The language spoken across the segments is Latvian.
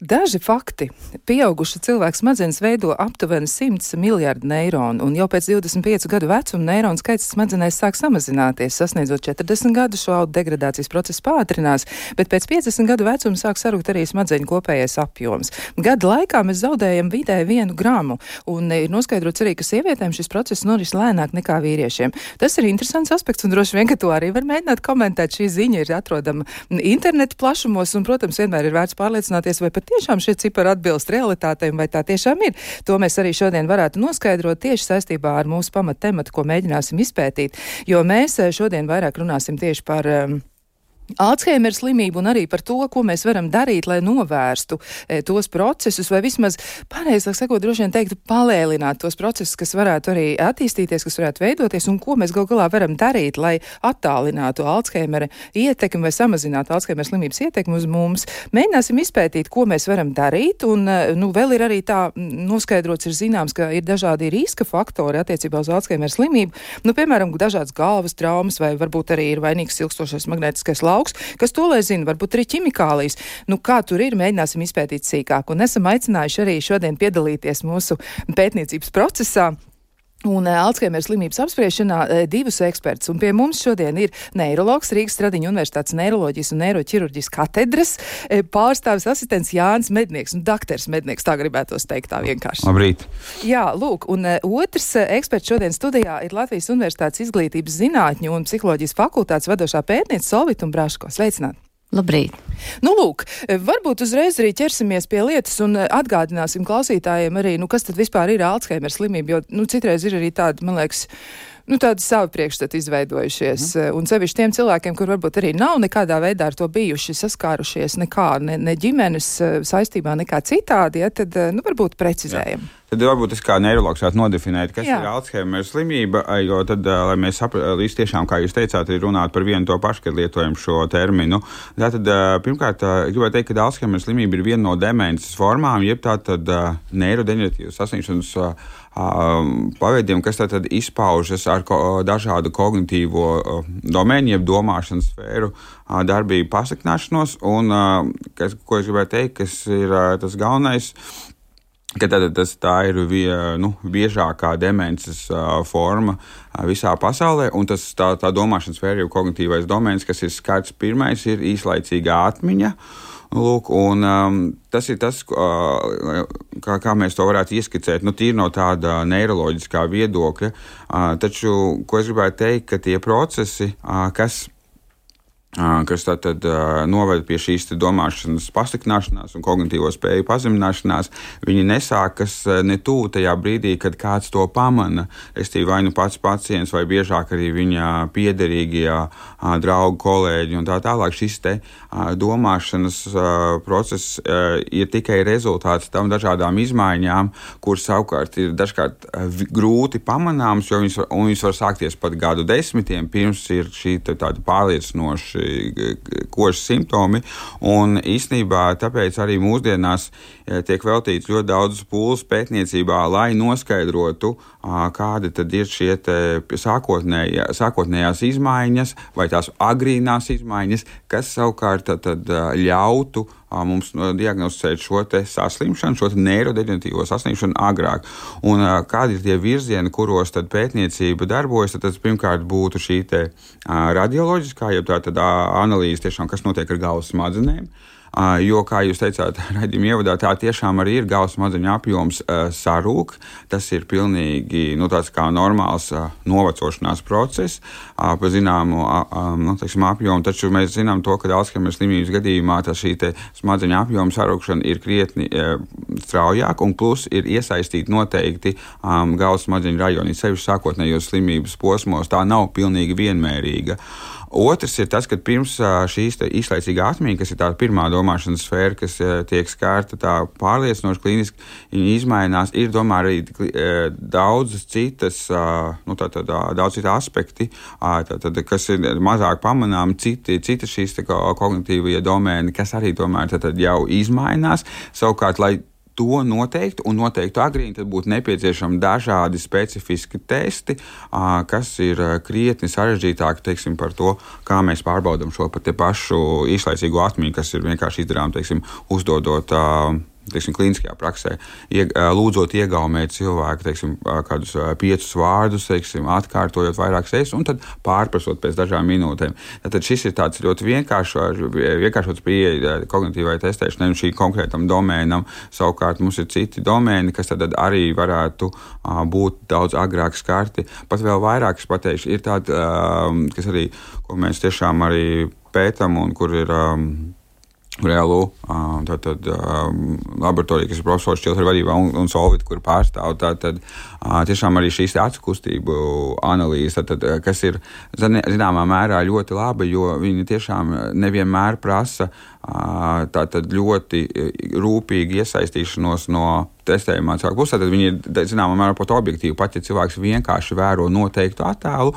Daži fakti. Pieauguša cilvēka smadzenes veido aptuveni 100 miljardu neironu, un jau pēc 25 gadu vecuma neironu skaits smadzenēs sāk samazināties. Sasniedzot 40 gadu, šo degradācijas process pātrinās, bet pēc 50 gadu vecuma sāk sarukt arī smadzeņu kopējais apjoms. Gada laikā mēs zaudējam vidēji vienu gramu, un ir noskaidrots arī, ka sievietēm šis process noris lēnāk nekā vīriešiem. Tas ir interesants aspekts, un droši vien, ka to arī var mēģināt komentēt. Šī ziņa ir atrodama interneta plašumos, un, protams, vienmēr ir vērts pārliecināties, vai patiešām šie cipari atbilst realitātei, vai tā tiešām ir. To mēs arī šodien varētu noskaidrot tieši saistībā ar mūsu pamattematu, ko mēģināsim izpētīt, jo mēs eh, šodien vairāk runāsim tieši par um, Alzheimer slimību un arī par to, ko mēs varam darīt, lai novērstu e, tos procesus, vai vismaz, pareizāk sakot, droši vien teiktu, palēlināt tos procesus, kas varētu arī attīstīties, kas varētu veidoties, un ko mēs gal galā varam darīt, lai attālinātu Alzheimer ietekmi vai samazinātu Alzheimer slimības ietekmi uz mums. Mēģināsim izpētīt, ko mēs varam darīt, un, e, nu, vēl ir arī tā noskaidrots, ir zināms, ka ir dažādi riska faktori attiecībā uz Alzheimer slimību, nu, piemēram, dažādas galvas traumas, vai varbūt arī ir vainīgs ilgstošais magnētiskais lauks lauks, kas to lai zina, varbūt arī ķimikālijas. Nu, kā tur ir, mēģināsim izpētīt sīkāk. Un esam aicinājuši arī šodien piedalīties mūsu pētniecības procesā. Un uh, Alzheimer slimības apspriešanā uh, divus ekspertus. Un pie mums šodien ir neiroloģis Rīgas Stradiņa Universitātes neiroloģijas un neiroķirurģijas katedras uh, pārstāvis asistents Jānis Mednieks un doktors Mednieks. Tā gribētos teikt tā vienkārši. Labrīt! Jā, lūk, un otrs eksperts šodien studijā ir Latvijas Universitātes izglītības zinātņu un psiholoģijas fakultātes vadošā pētniece Solvita un Braško. Sveicināt! Labrīt! Nu, lūk, varbūt uzreiz arī ķersimies pie lietas un eh, atgādināsim klausītājiem arī, nu, kas tad vispār ir Alzheimer slimība, jo, nu, citreiz ir arī tāda, man liekas, nu, tādi savi priekšstati izveidojušies. Mm. Un sevišķi tiem cilvēkiem, kur varbūt arī nav nekādā veidā ar to bijuši saskārušies, nekā, ne, ne ģimenes eh, saistībā, nekā citādi, ja, tad, nu, varbūt precizējam. Jā. Tad varbūt es kā neiroloģis varētu nodefinēt, kas Jā. ir Alzheimer slimība. Jo tad, lai mēs saprastu, tiešām, kā jūs teicāt, ir runāt par vienu to pašu, kad lietojam šo terminu. Tātad, pirmkārt, gribētu teikt, ka Alzheimer slimība ir viena no demences formām, jeb tātad neirodeģeneratīvas sasniegšanas paveidiem, kas tad izpaužas ar ko, dažādu kognitīvo domēnu, jeb domāšanas sfēru darbību pasakņāšanos. Un, kas, ko es gribēju teikt, kas ir tas galvenais ka tad, tas, tā ir vie, nu, biežākā demences uh, forma uh, visā pasaulē. Tas, tā, tā domāšanas sfēra, jau kognitīvais domēns, kas ir skarts pirmais, ir īslaicīga atmiņa. Lūk, un, um, tas ir tas, uh, kā, kā mēs to varētu ieskicēt, nu, tīri no tāda neiroloģiskā viedokļa. Uh, taču, ko es gribētu teikt, ka tie procesi, uh, kas kas tad noved pie šīs domāšanas pasliktināšanās un kognitīvo spēju pazemināšanās, viņi nesākas ne tuvu tajā brīdī, kad kāds to pamana. Es tīri vai nu pats pacients, vai biežāk arī viņa piederīgie draugi, kolēģi un tā tālāk. Šis te domāšanas process ir tikai rezultāts tam dažādām izmaiņām, kuras savukārt ir dažkārt grūti pamanāmas, jo viņas, viņas var sākties pat gadu desmitiem pirms ir šī tāda pārliecinoša kožas simptomi. Un īsnībā tāpēc arī mūsdienās eh, tiek veltīts ļoti daudz pūles pētniecībā, lai noskaidrotu, kādi tad ir šie sākotnējā, sākotnējās izmaiņas vai tās agrīnās izmaiņas, kas savukārt tad, ļautu mums diagnosticēt šo saslimšanu, šo neirodeģenatīvo saslimšanu agrāk. Un kādi ir tie virzieni, kuros pētniecība darbojas, tad tas pirmkārt būtu šī radioloģiskā, jeb tā analīze tiešām, kas notiek ar galvas smadzenēm. Jo, kā jūs teicāt, raidījuma ievadā, tā tiešām arī ir galvas smadzeņu apjoms sarūk. Tas ir pilnīgi nu, tāds kā normāls novecošanās process, pa zināmu nu, teiksim, apjomu. Taču mēs zinām to, ka Alzheimer slimības gadījumā šī smadzeņu apjoma sarūkšana ir krietni straujāka un plus ir iesaistīti noteikti galvas smadzeņu rajoni, sevišķi sākotnējos slimības posmos. Tā nav pilnīgi vienmērīga. Otrs ir tas, ka pirms šīs īslaicīgā atmiņa, kas ir tā pirmā domāšanas sfēra, kas tiek skārta tā pārliecinoši klīniski, viņa izmainās. Ir domāju arī daudzas citas, nu, tā, tā, daudz citu aspekti, tā, tā, kas ir mazāk pamanāmi, citi, citi šīs kognitīvie domēni, kas arī tomēr tā, tā, jau izmainās. Savukārt, lai to noteikti un noteikti agrīni, tad būtu nepieciešami dažādi specifiski testi, kas ir krietni sarežģītāki teiksim, par to, kā mēs pārbaudām šo pašu īslaicīgo atmiņu, kas ir vienkārši izdarām, teiksim, uzdodot teiksim, klīniskajā praksē, ieg, lūdzot iegaumēt cilvēku teiksim, kādus piecus vārdus, teiksim, atkārtojot vairākas reizes, un tad pārprasot pēc dažām minūtēm. Tad šis ir tāds ļoti vienkāršots pieeja kognitīvai testēšanai, un šī konkrētam domēnam savukārt mums ir citi domēni, kas tad arī varētu būt daudz agrāk skarti. Pat vēl vairāk es pateikšu, ir tādi, kas arī, ko mēs tiešām arī pētam un kur ir. Um, Reālu tātad, laboratorija, kas ir profesors Čiltra vadībā un, un Solvita, kur pārstāv. Tātad, tiešām arī šīs acu kustību analīzes, tātad, kas ir zināmā mērā ļoti laba, jo viņi tiešām nevienmēr prasa tātad ļoti rūpīgi iesaistīšanos no testējumā cilvēku pusē, tad viņi ir zināmā mērā pat objektīvi. Pat ja cilvēks vienkārši vēro noteiktu attēlu,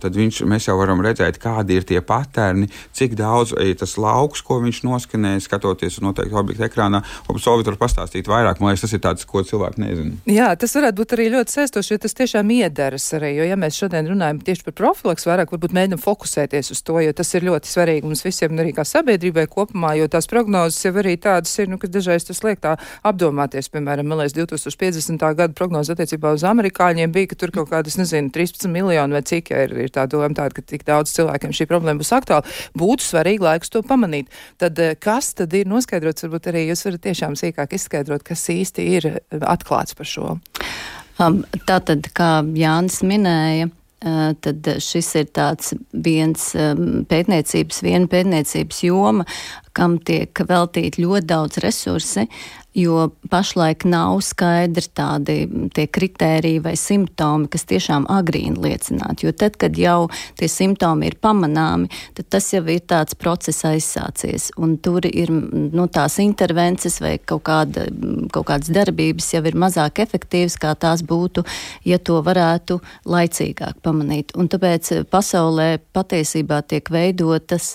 tad viņš, mēs jau varam redzēt, kādi ir tie paterni, cik daudz ir tas lauks, ko viņš noskanēja, skatoties uz noteiktu objektu ekrānā. Solvit var pastāstīt vairāk, man liekas, tas ir tāds, ko cilvēki nezina. Jā, tas varētu būt arī ļoti sēstoši, jo tas tiešām iederas arī, jo ja mēs šodien runājam tieši par profilaks, vairāk varbūt mēģinam fokusēties uz to, jo tas ir ļoti svarīgi mums visiem un arī kā sabiedrībai kopumā, jo tās prognozes jau arī tādas ir, nu, ka dažreiz tas liek tā apdomāties piemēram, man liekas, 2050. gada prognoze attiecībā uz amerikāņiem bija, ka tur kaut kādas, nezinu, 13 miljoni vai cik ja ir, ir tā doma tāda, ka tik daudz cilvēkiem šī problēma būs aktuāla. Būtu svarīgi laiks to pamanīt. Tad eh, kas tad ir noskaidrots, varbūt arī jūs varat tiešām sīkāk izskaidrot, kas īsti ir eh, atklāts par šo? Um, tātad, kā Jānis minēja, Uh, tad šis ir tāds viens um, pētniecības, viena pētniecības joma, kam tiek veltīti ļoti daudz resursi, jo pašlaik nav skaidri tādi tie kritēriji vai simptomi, kas tiešām agrīni liecinātu. Jo tad, kad jau tie simptomi ir pamanāmi, tad tas jau ir tāds process aizsācies. Un tur ir nu, tās intervences vai kaut, kāda, kaut kādas darbības jau ir mazāk efektīvas, kā tās būtu, ja to varētu laicīgāk pamanīt. Un tāpēc pasaulē patiesībā tiek veidotas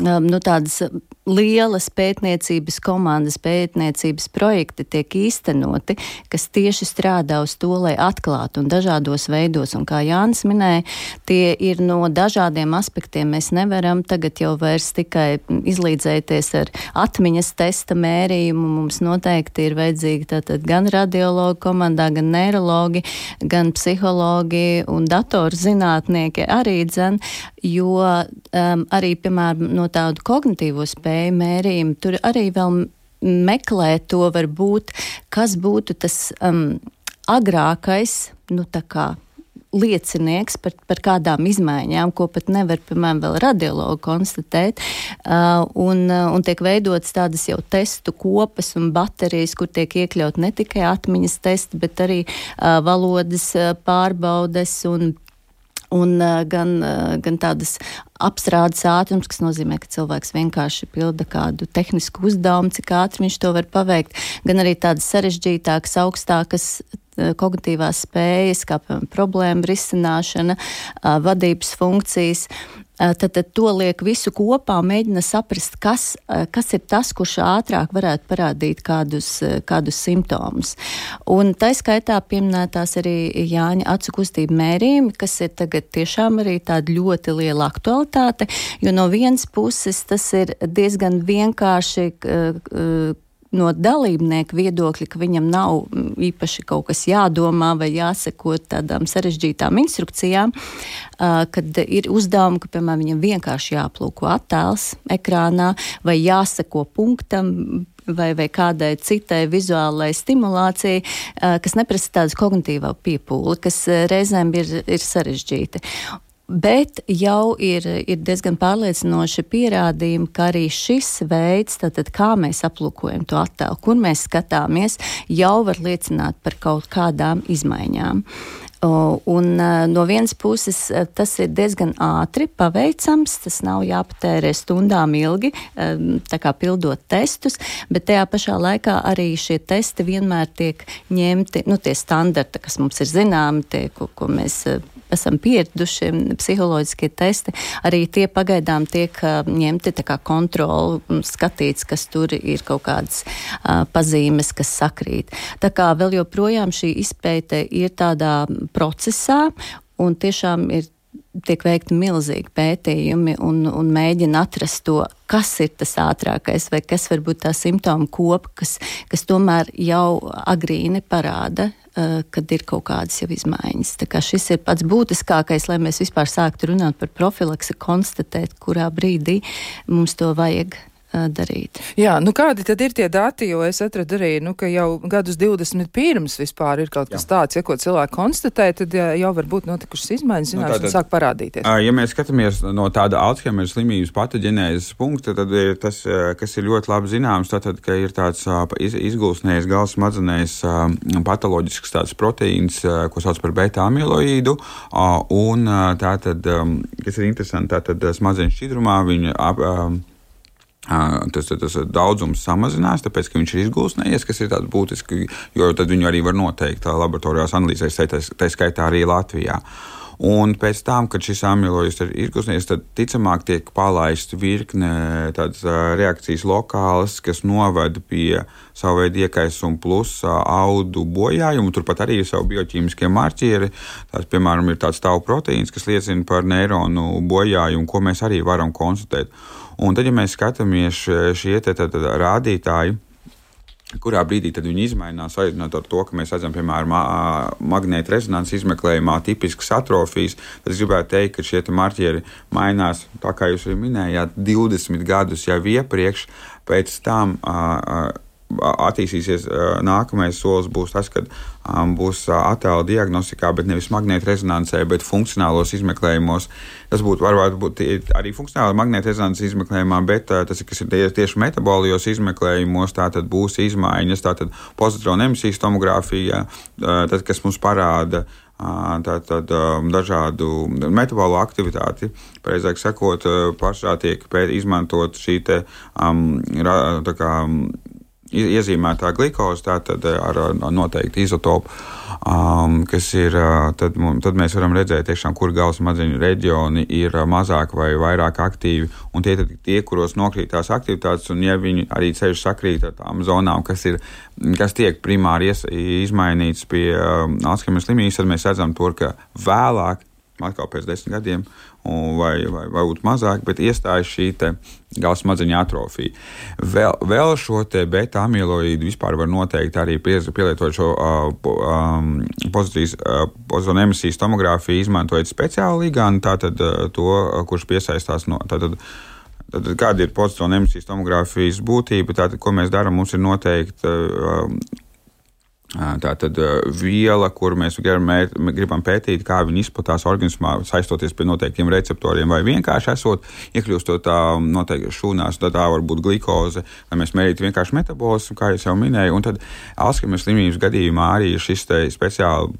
um, nu, tādas lielas pētniecības komandas, pētniecības projekti tiek īstenoti, kas tieši strādā uz to, lai atklātu un dažādos veidos. Un kā Jānis minēja, tie ir no dažādiem aspektiem. Mēs nevaram tagad jau vairs tikai izlīdzēties ar atmiņas testa mērījumu. Mums noteikti ir vajadzīgi tātad gan radiologi komandā, gan neirologi, gan psihologi un datorzinātnieki arī dzen, jo um, arī, piemēram, no tādu kognitīvo spēju spēju mērījumi. Tur arī vēl meklē to varbūt, kas būtu tas um, agrākais, nu tā kā liecinieks par, par kādām izmaiņām, ko pat nevar, piemēram, vēl radiologi konstatēt. Uh, un, uh, un tiek veidotas tādas jau testu kopas un baterijas, kur tiek iekļaut ne tikai atmiņas testi, bet arī uh, valodas uh, pārbaudes un un uh, gan, uh, gan tādas apstrādes ātrums, kas nozīmē, ka cilvēks vienkārši pilda kādu tehnisku uzdevumu, cik ātri viņš to var paveikt, gan arī tādas sarežģītākas, augstākas kognitīvās spējas, kā piemēram problēma risināšana, vadības funkcijas. Tad, tad to liek visu kopā, mēģina saprast, kas, kas ir tas, kurš ātrāk varētu parādīt kādus, kādus simptomus. Un tā skaitā pieminētās arī Jāņa acu kustību mērījumi, kas ir tagad tiešām arī tāda ļoti liela aktualitāte, jo no vienas puses tas ir diezgan vienkārši no dalībnieku viedokļa, ka viņam nav īpaši kaut kas jādomā vai jāseko tādām sarežģītām instrukcijām, kad ir uzdevumi, ka, piemēram, viņam vienkārši jāplūko attēls ekrānā vai jāseko punktam, vai, vai kādai citai vizuālai stimulācijai, kas neprasa tādu kognitīvo piepūli, kas reizēm ir, ir sarežģīti. Bet jau ir, ir diezgan pārliecinoši pierādījumi, ka arī šis veids, tātad kā mēs aplūkojam to attēlu, kur mēs skatāmies, jau var liecināt par kaut kādām izmaiņām. Un no vienas puses tas ir diezgan ātri paveicams, tas nav jāpatērē stundām ilgi, tā kā pildot testus, bet tajā pašā laikā arī šie testi vienmēr tiek ņemti, nu tie standarti, kas mums ir zināmi, tie, ko, ko mēs esam pieraduši, psiholoģiskie testi, arī tie pagaidām tiek ņemti tā kā kontroli, skatīts, kas tur ir kaut kādas uh, pazīmes, kas sakrīt. Tā kā vēl joprojām šī izpēte ir tādā procesā, un tiešām ir tiek veikti milzīgi pētījumi un, un mēģina atrast to, kas ir tas ātrākais vai kas var būt tā simptomu kopa, kas, kas tomēr jau agrīni parāda, kad ir kaut kādas jau izmaiņas. Tā kā šis ir pats būtiskākais, lai mēs vispār sāktu runāt par profilaksi, konstatēt, kurā brīdī mums to vajag darīt. Jā, nu kādi tad ir tie dati, jo es atradu arī, nu, ka jau gadus 20 pirms vispār ir kaut kas Jā. tāds, ja ko cilvēki konstatē, tad jau var būt notikušas izmaiņas, zināšanas nu, sāk parādīties. Ja mēs skatāmies no tāda Alzheimer slimības patoģenēzes punkta, tad ir tas, kas ir ļoti labi zināms, tātad, ka ir tāds izgulsnējs gals smadzenēs patoloģisks tāds proteīns, ko sauc par beta amiloīdu, un tātad, kas ir interesanti, tātad smadzenes šķidrumā viņa ap, Tas, tas daudzums samazinās, tāpēc, ka viņš ir izgulsnējies, kas ir tāds būtisks, jo tad viņu arī var noteikt laboratorijās analīzēs, tā skaitā arī Latvijā. Un pēc tam, kad šis amiloids ir izgusnies, tad ticamāk tiek palaista virkne tādas reakcijas lokālas, kas noved pie savu veidu iekaisuma plus audu bojājumu. Turpat arī ir savi bioķīmiskie marķieri. Tās, piemēram, ir tāds tauku proteīns, kas liecina par neironu bojājumu, ko mēs arī varam konstatēt. Un tad, ja mēs skatāmies šie te, tad, rādītāji, kurā brīdī viņi izmainās, salīdzinot ar to, ka mēs redzam, piemēram, magnēta rezonanses izmeklējumā tipiskas atrofijas, tad es gribētu teikt, ka šie marķieri mainās, tā kā jūs arī minējāt, 20 gadus jau iepriekš, pēc tam. Uh, attīstīsies nākamais solis, būs tas, ka būs attēlu diagnostikā, bet nevis magnēta rezonansē, bet funkcionālos izmeklējumos. Tas būtu varbūt būt arī funkcionāli magnēta rezonanses izmeklējumā, bet tas ir, ir tieši metabolijos izmeklējumos, tā tad būs izmaiņas, tā tad pozitrona emisijas tomogrāfija, tas, kas mums parāda tātad dažādu metabolu aktivitāti. Precīzāk sakot, pašā tiek izmantot šī te, um, tā kā, iezīmētā glikoze, tātad eh, ar, noteikti izotopu, um, kas ir, eh, tad, tad mēs varam redzēt, tiešām, kur galvas smadzeņu reģioni ir eh, mazāk vai vairāk aktīvi, un tie ir tie, kuros nokrīt tās aktivitātes, un ja viņi arī ceļš sakrīt ar tām zonām, kas, ir, kas tiek primāri ies, izmainīts pie um, Alzheimer slimības, tad mēs redzam to, ka vēlāk, atkal pēc desmit gadiem, vai, vai varbūt mazāk, bet iestājas šī galva smadzeņu atrofija. Vēl, vēl šo beta amiloīdu vispār var noteikt arī pielietojot šo um, uh, emisijas tomogrāfiju, izmantojot speciālu ligānu, tātad to, kurš piesaistās no. Tātad, Tad, kāda ir pozitīva emisijas tomogrāfijas būtība? Tātad, ko mēs darām? Mums ir noteikti uh, Tā tad viela, kur mēs gribam pētīt, kā viņi izplatās organismā, saistoties pie noteiktiem receptoriem, vai vienkārši esot iekļūstot noteikti šūnās, tad tā var būt glikoze, lai mēs mērītu vienkārši metabolismu, kā jau minēju. Un tad Alzheimer slimības gadījumā arī šis speciāli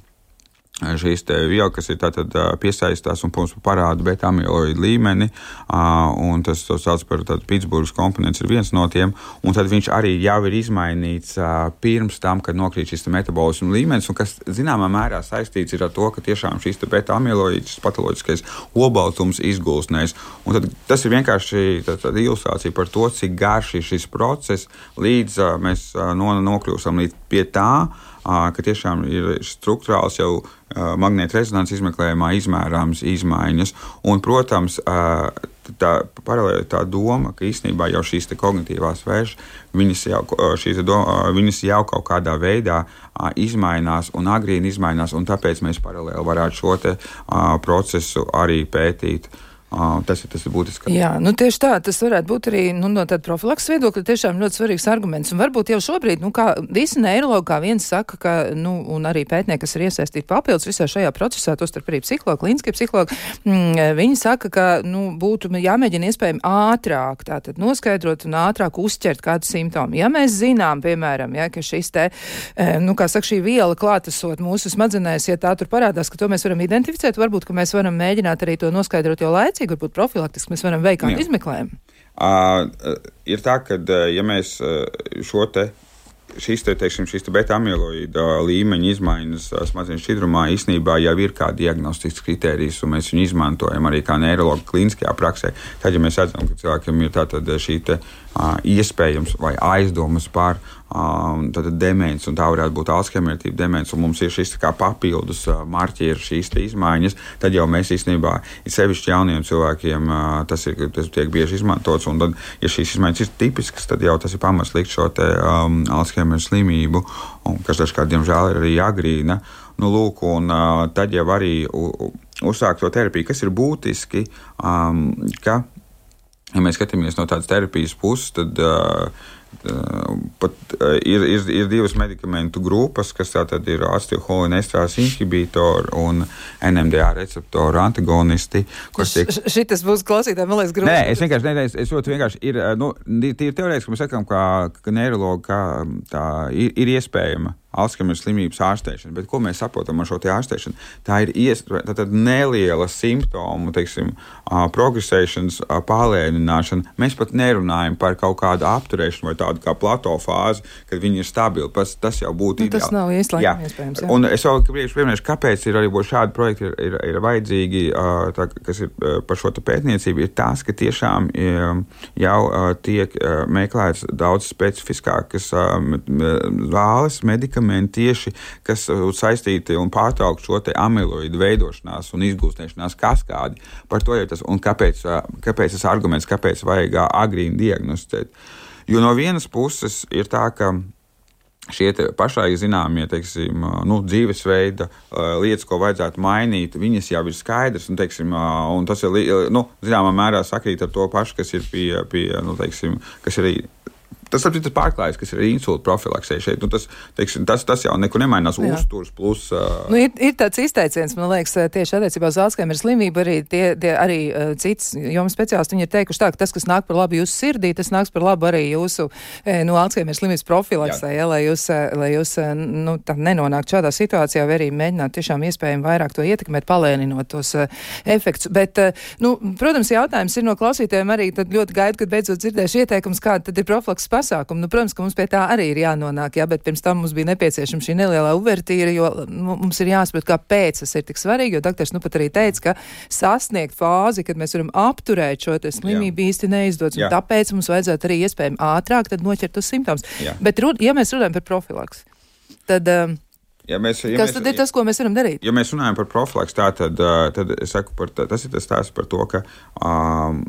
šīs vielas, kas ir tātad piesaistās un parāda beta amiloīdu līmeni, un tas to sauc par Pitsburgas komponents ir viens no tiem, un tad viņš arī jau ir izmainīts pirms tam, kad nokrīt šis metabolismu līmenis, un kas zināmā mērā saistīts ar to, ka tiešām šis beta amiloīds patoloģiskais obaltums izgulsnēs. Un tad tas ir vienkārši tāda ilustrācija par to, cik garš ir šis process, līdz mēs nokļūstam līdz pie tā, ka tiešām ir struktūrāls jau magnēta rezonanses izmeklējumā izmērāmas izmaiņas. Un, protams, tā paralēli tā doma, ka īstenībā jau šīs kognitīvās vēršas, viņas jau, doma, viņas jau kaut kādā veidā izmainās un agrīni izmainās, un tāpēc mēs paralēli varētu šo te, procesu arī pētīt. Tas ir tas būtiskākais. Jā, nu tieši tā, tas varētu būt arī nu, no tāda profilaks viedokļa tiešām ļoti svarīgs arguments. Un varbūt jau šobrīd, nu kā visi neirologi, kā viens saka, ka, nu, un arī pētnieki, kas ir iesaistīti papildus visā šajā procesā, tostarp arī psihologi, klīniskie psihologi, mm, viņi saka, ka, nu, būtu jāmēģina iespējami ātrāk, tātad noskaidrot un ātrāk uzķert kādu simptomu. Ja mēs zinām, piemēram, ja, ka šis te, nu, kā saka, šī viela klātesot mūsu smadzenēs, ja tā tur parādās, ka to mēs varam identificēt, varbūt, ka mēs varam mēģināt arī to noskaidrot jau laicīgi laicīgi, varbūt profilaktiski mēs varam veikt kādu izmeklējumu? Uh, ir tā, ka ja mēs šo te šīs, te, teiksim, šīs te beta-amiloīda līmeņa izmaiņas smadzenes šķidrumā īstenībā jau ir kā diagnostikas kritērijs, un mēs viņu izmantojam arī kā neiroloģija klīniskajā praksē. Tad, ja mēs redzam, ka cilvēkam ir tātad šī te, uh, iespējams vai aizdomas par uh, demenci, un tā varētu būt Alzheimer tipa demence, un mums ir šis kā papildus uh, marķieris, šīs izmaiņas, tad jau mēs īstenībā, ir sevišķi jauniem cilvēkiem, uh, tas, ir, tas tiek bieži izmantots, un tad, ja šīs izmaiņas ir tipiskas, tad jau tas ir pamats likt šo te, um, Alzheimer slimību, un, kas dažkārt, diemžēl, ir arī agrīna. Nu, lūk, un, uh, tad jau arī uzsākt to terapiju, kas ir būtiski, um, ka, ja mēs skatāmies no tādas terapijas puses, tad uh, Pat ir, ir, ir divas medikamentu grupas, kas tātad ir acetylholinestrās inhibitori un NMDA receptoru antagonisti. Tiek... Šis būs klausītājiem, man liekas, grūti. Nē, es vienkārši nedēļas, es ļoti vienkārši ir, nu, tīri teorētiski mēs sakām, ka, ka neiroloģija ir, ir iespējama Alzheimer slimības ārstēšana. Bet ko mēs saprotam ar šo ārstēšanu? Tā ir ies, tā, neliela simptomu, teiksim, progresēšanas palēnināšana. Mēs pat nerunājam par kaut kādu apturēšanu vai tādu kā plato fāzi, kad viņi ir stabili. Tas, tas jau būtu nu, ideāli. Tas nav īstenībā iespējams. Jā. Un es vēl gribēju pieminēt, kāpēc ir arī šādi projekti ir, ir, ir vajadzīgi, tā, kas ir par šo pētniecību, ir tas, ka tiešām jau tiek meklēts daudz specifiskākas zāles, medikamenti medikamenti tieši, kas uh, saistīti un pārtraukt šo amiloīdu veidošanās un izgūstēšanās kaskādi. Par to jau tas un kāpēc, uh, kāpēc tas arguments, kāpēc vajag uh, agrīni diagnosticēt. Jo no vienas puses ir tā, ka šie pašai zināmie teiksim, nu, dzīvesveida lietas, ko vajadzētu mainīt, viņas jau ir skaidras. Un, teiksim, un tas ir nu, zināmā mērā sakrīt ar to pašu, kas ir pie, pie nu, teiksim, kas ir Tas ir tas pārklājums, kas ir insulta profilaksē šeit. Nu, tas, teiksim, tas, tas jau neko nemainās. Uzturs plus. Uh... Nu, ir, ir tāds izteiciens, man liekas, tieši attiecībā uz Alzheimer slimību. Arī, tie, tie, arī uh, cits jomas speciālisti ir teikuši tā, ka tas, kas nāk par labu jūsu sirdī, tas nāks par labu arī jūsu e, nu, Alzheimer slimības profilaksē, ja, lai jūs, lai jūs nu, nenonāktu šādā situācijā, vai arī mēģinātu tiešām iespējami vairāk to ietekmēt, palēninot tos uh, efektus. Bet, uh, nu, protams, jautājums ir no klausītājiem arī ļoti gaidu, kad beidzot dzirdēšu ieteikums, kāda ir profilaks pasākumu. Nu, protams, ka mums pie tā arī ir jānonāk, jā, bet pirms tam mums bija nepieciešama šī nelielā uvertīra, jo nu, mums ir jāsaprot, kāpēc tas ir tik svarīgi. Jo doktors nu pat arī teica, ka sasniegt fāzi, kad mēs varam apturēt šo slimību, īsti neizdodas. Tāpēc mums vajadzētu arī iespējami ātrāk noķert uz simptomus. Bet, ja mēs runājam par profilaks, tad. Um, Ja mēs, ja Kas mēs, tad ir tas, ko mēs varam darīt? Ja mēs runājam par profilaks, tā, tad, tad es saku, par, tas ir tas stāsts par to, ka um,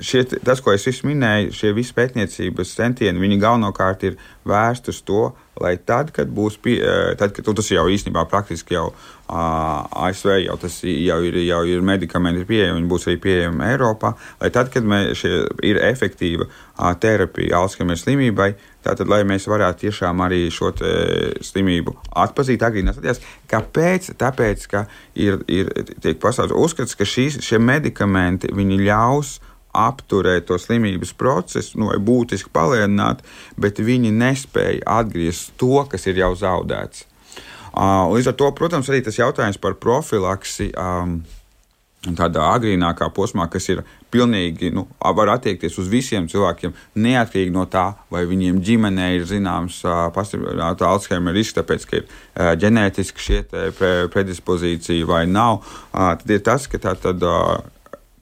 šie, tas, ko es minēju, šie visi pētniecības centieni, viņi galvenokārt ir vērsti uz to, lai tad, kad būs, pie, tad, kad, tas jau īstenībā praktiski jau uh, ASV jau tas jau ir, jau ir medikamenti ir pieejami, viņi būs arī pieejami Eiropā, lai tad, kad mēs, ir efektīva uh, terapija Alzheimer slimībai, tātad, lai mēs varētu tiešām arī šo slimību atpazīt agrīnās stadijās. Kāpēc? Tāpēc, ka ir, ir tiek pasaules uzskats, ka šīs, šie medikamenti, ļaus apturēt to slimības procesu, nu, vai būtiski palēnināt, bet viņi nespēja atgriezt to, kas ir jau zaudēts. Uh, līdz ar to, protams, arī tas jautājums par profilaksi. Tādā agrīnākā posmā, kas ir pilnīgi, nu, var attiekties uz visiem cilvēkiem, neatkarīgi no tā, vai viņiem ģimenē ir zināms uh, pastiprināta Alzheimer risks, tāpēc, ka ir uh, ģenētiski šie pre, predispozīcija vai nav. Uh, tad ir tas, ka tā tad.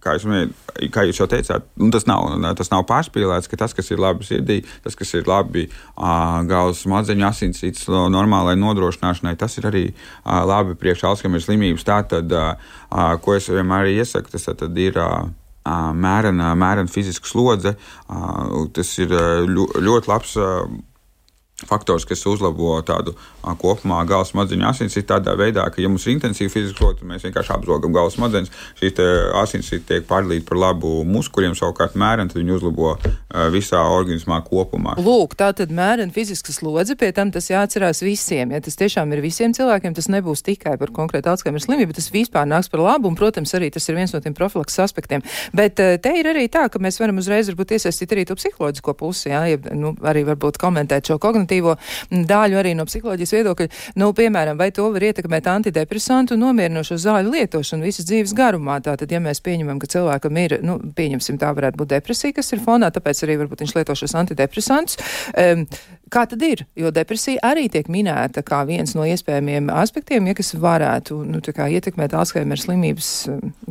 Kā, minēju, kā jūs jau teicāt, nu, tas, nav, tas nav pārspīlēts, ka tas, kas ir labi sirdī, tas, kas ir labi uh, galvas smadzeņu asinsrites normālai nodrošināšanai, tas ir arī uh, labi priekš Alzheimer slimības. Tā tad, uh, ko es vienmēr iesaku, tas tad ir. Uh, Mērena, mērena fiziska slodze. Tas ir ļoti labs faktors, kas uzlabo tādu kopumā galvas smadzeņu asinsrites tādā veidā, ka, ja mums ir intensīva fiziska slodze, tad mēs vienkārši apzogam galvas smadzenes. Šīs asinsrites tiek pārdalītas par labu muskuļiem, savukārt mērena, tad viņi uzlabo a, visā organismā kopumā. Lūk, tā tad mērena fiziska slodze, pie tam tas jāatcerās visiem. Ja tas tiešām ir visiem cilvēkiem, tas nebūs tikai par konkrētu Alzheimer slimību, bet tas vispār nāks par labu, un, protams, arī tas ir viens no tiem profilaks aspektiem. Bet te ir arī tā, ka mēs varam uzreiz varbūt iesaistīt arī to psiholoģisko pusi, jā, ja, nu, arī varbūt komentēt šo kognitīvu kognitīvo daļu arī no psiholoģijas viedokļa. Nu, piemēram, vai to var ietekmēt antidepresantu un nomierinošo zāļu lietošanu visas dzīves garumā. Tātad, ja mēs pieņemam, ka cilvēkam ir, nu, pieņemsim, tā varētu būt depresija, kas ir fonā, tāpēc arī varbūt viņš lieto šos antidepresantus. Um, Kā tad ir? Jo depresija arī tiek minēta kā viens no iespējamiem aspektiem, ja kas varētu nu, ietekmēt Alzheimer slimības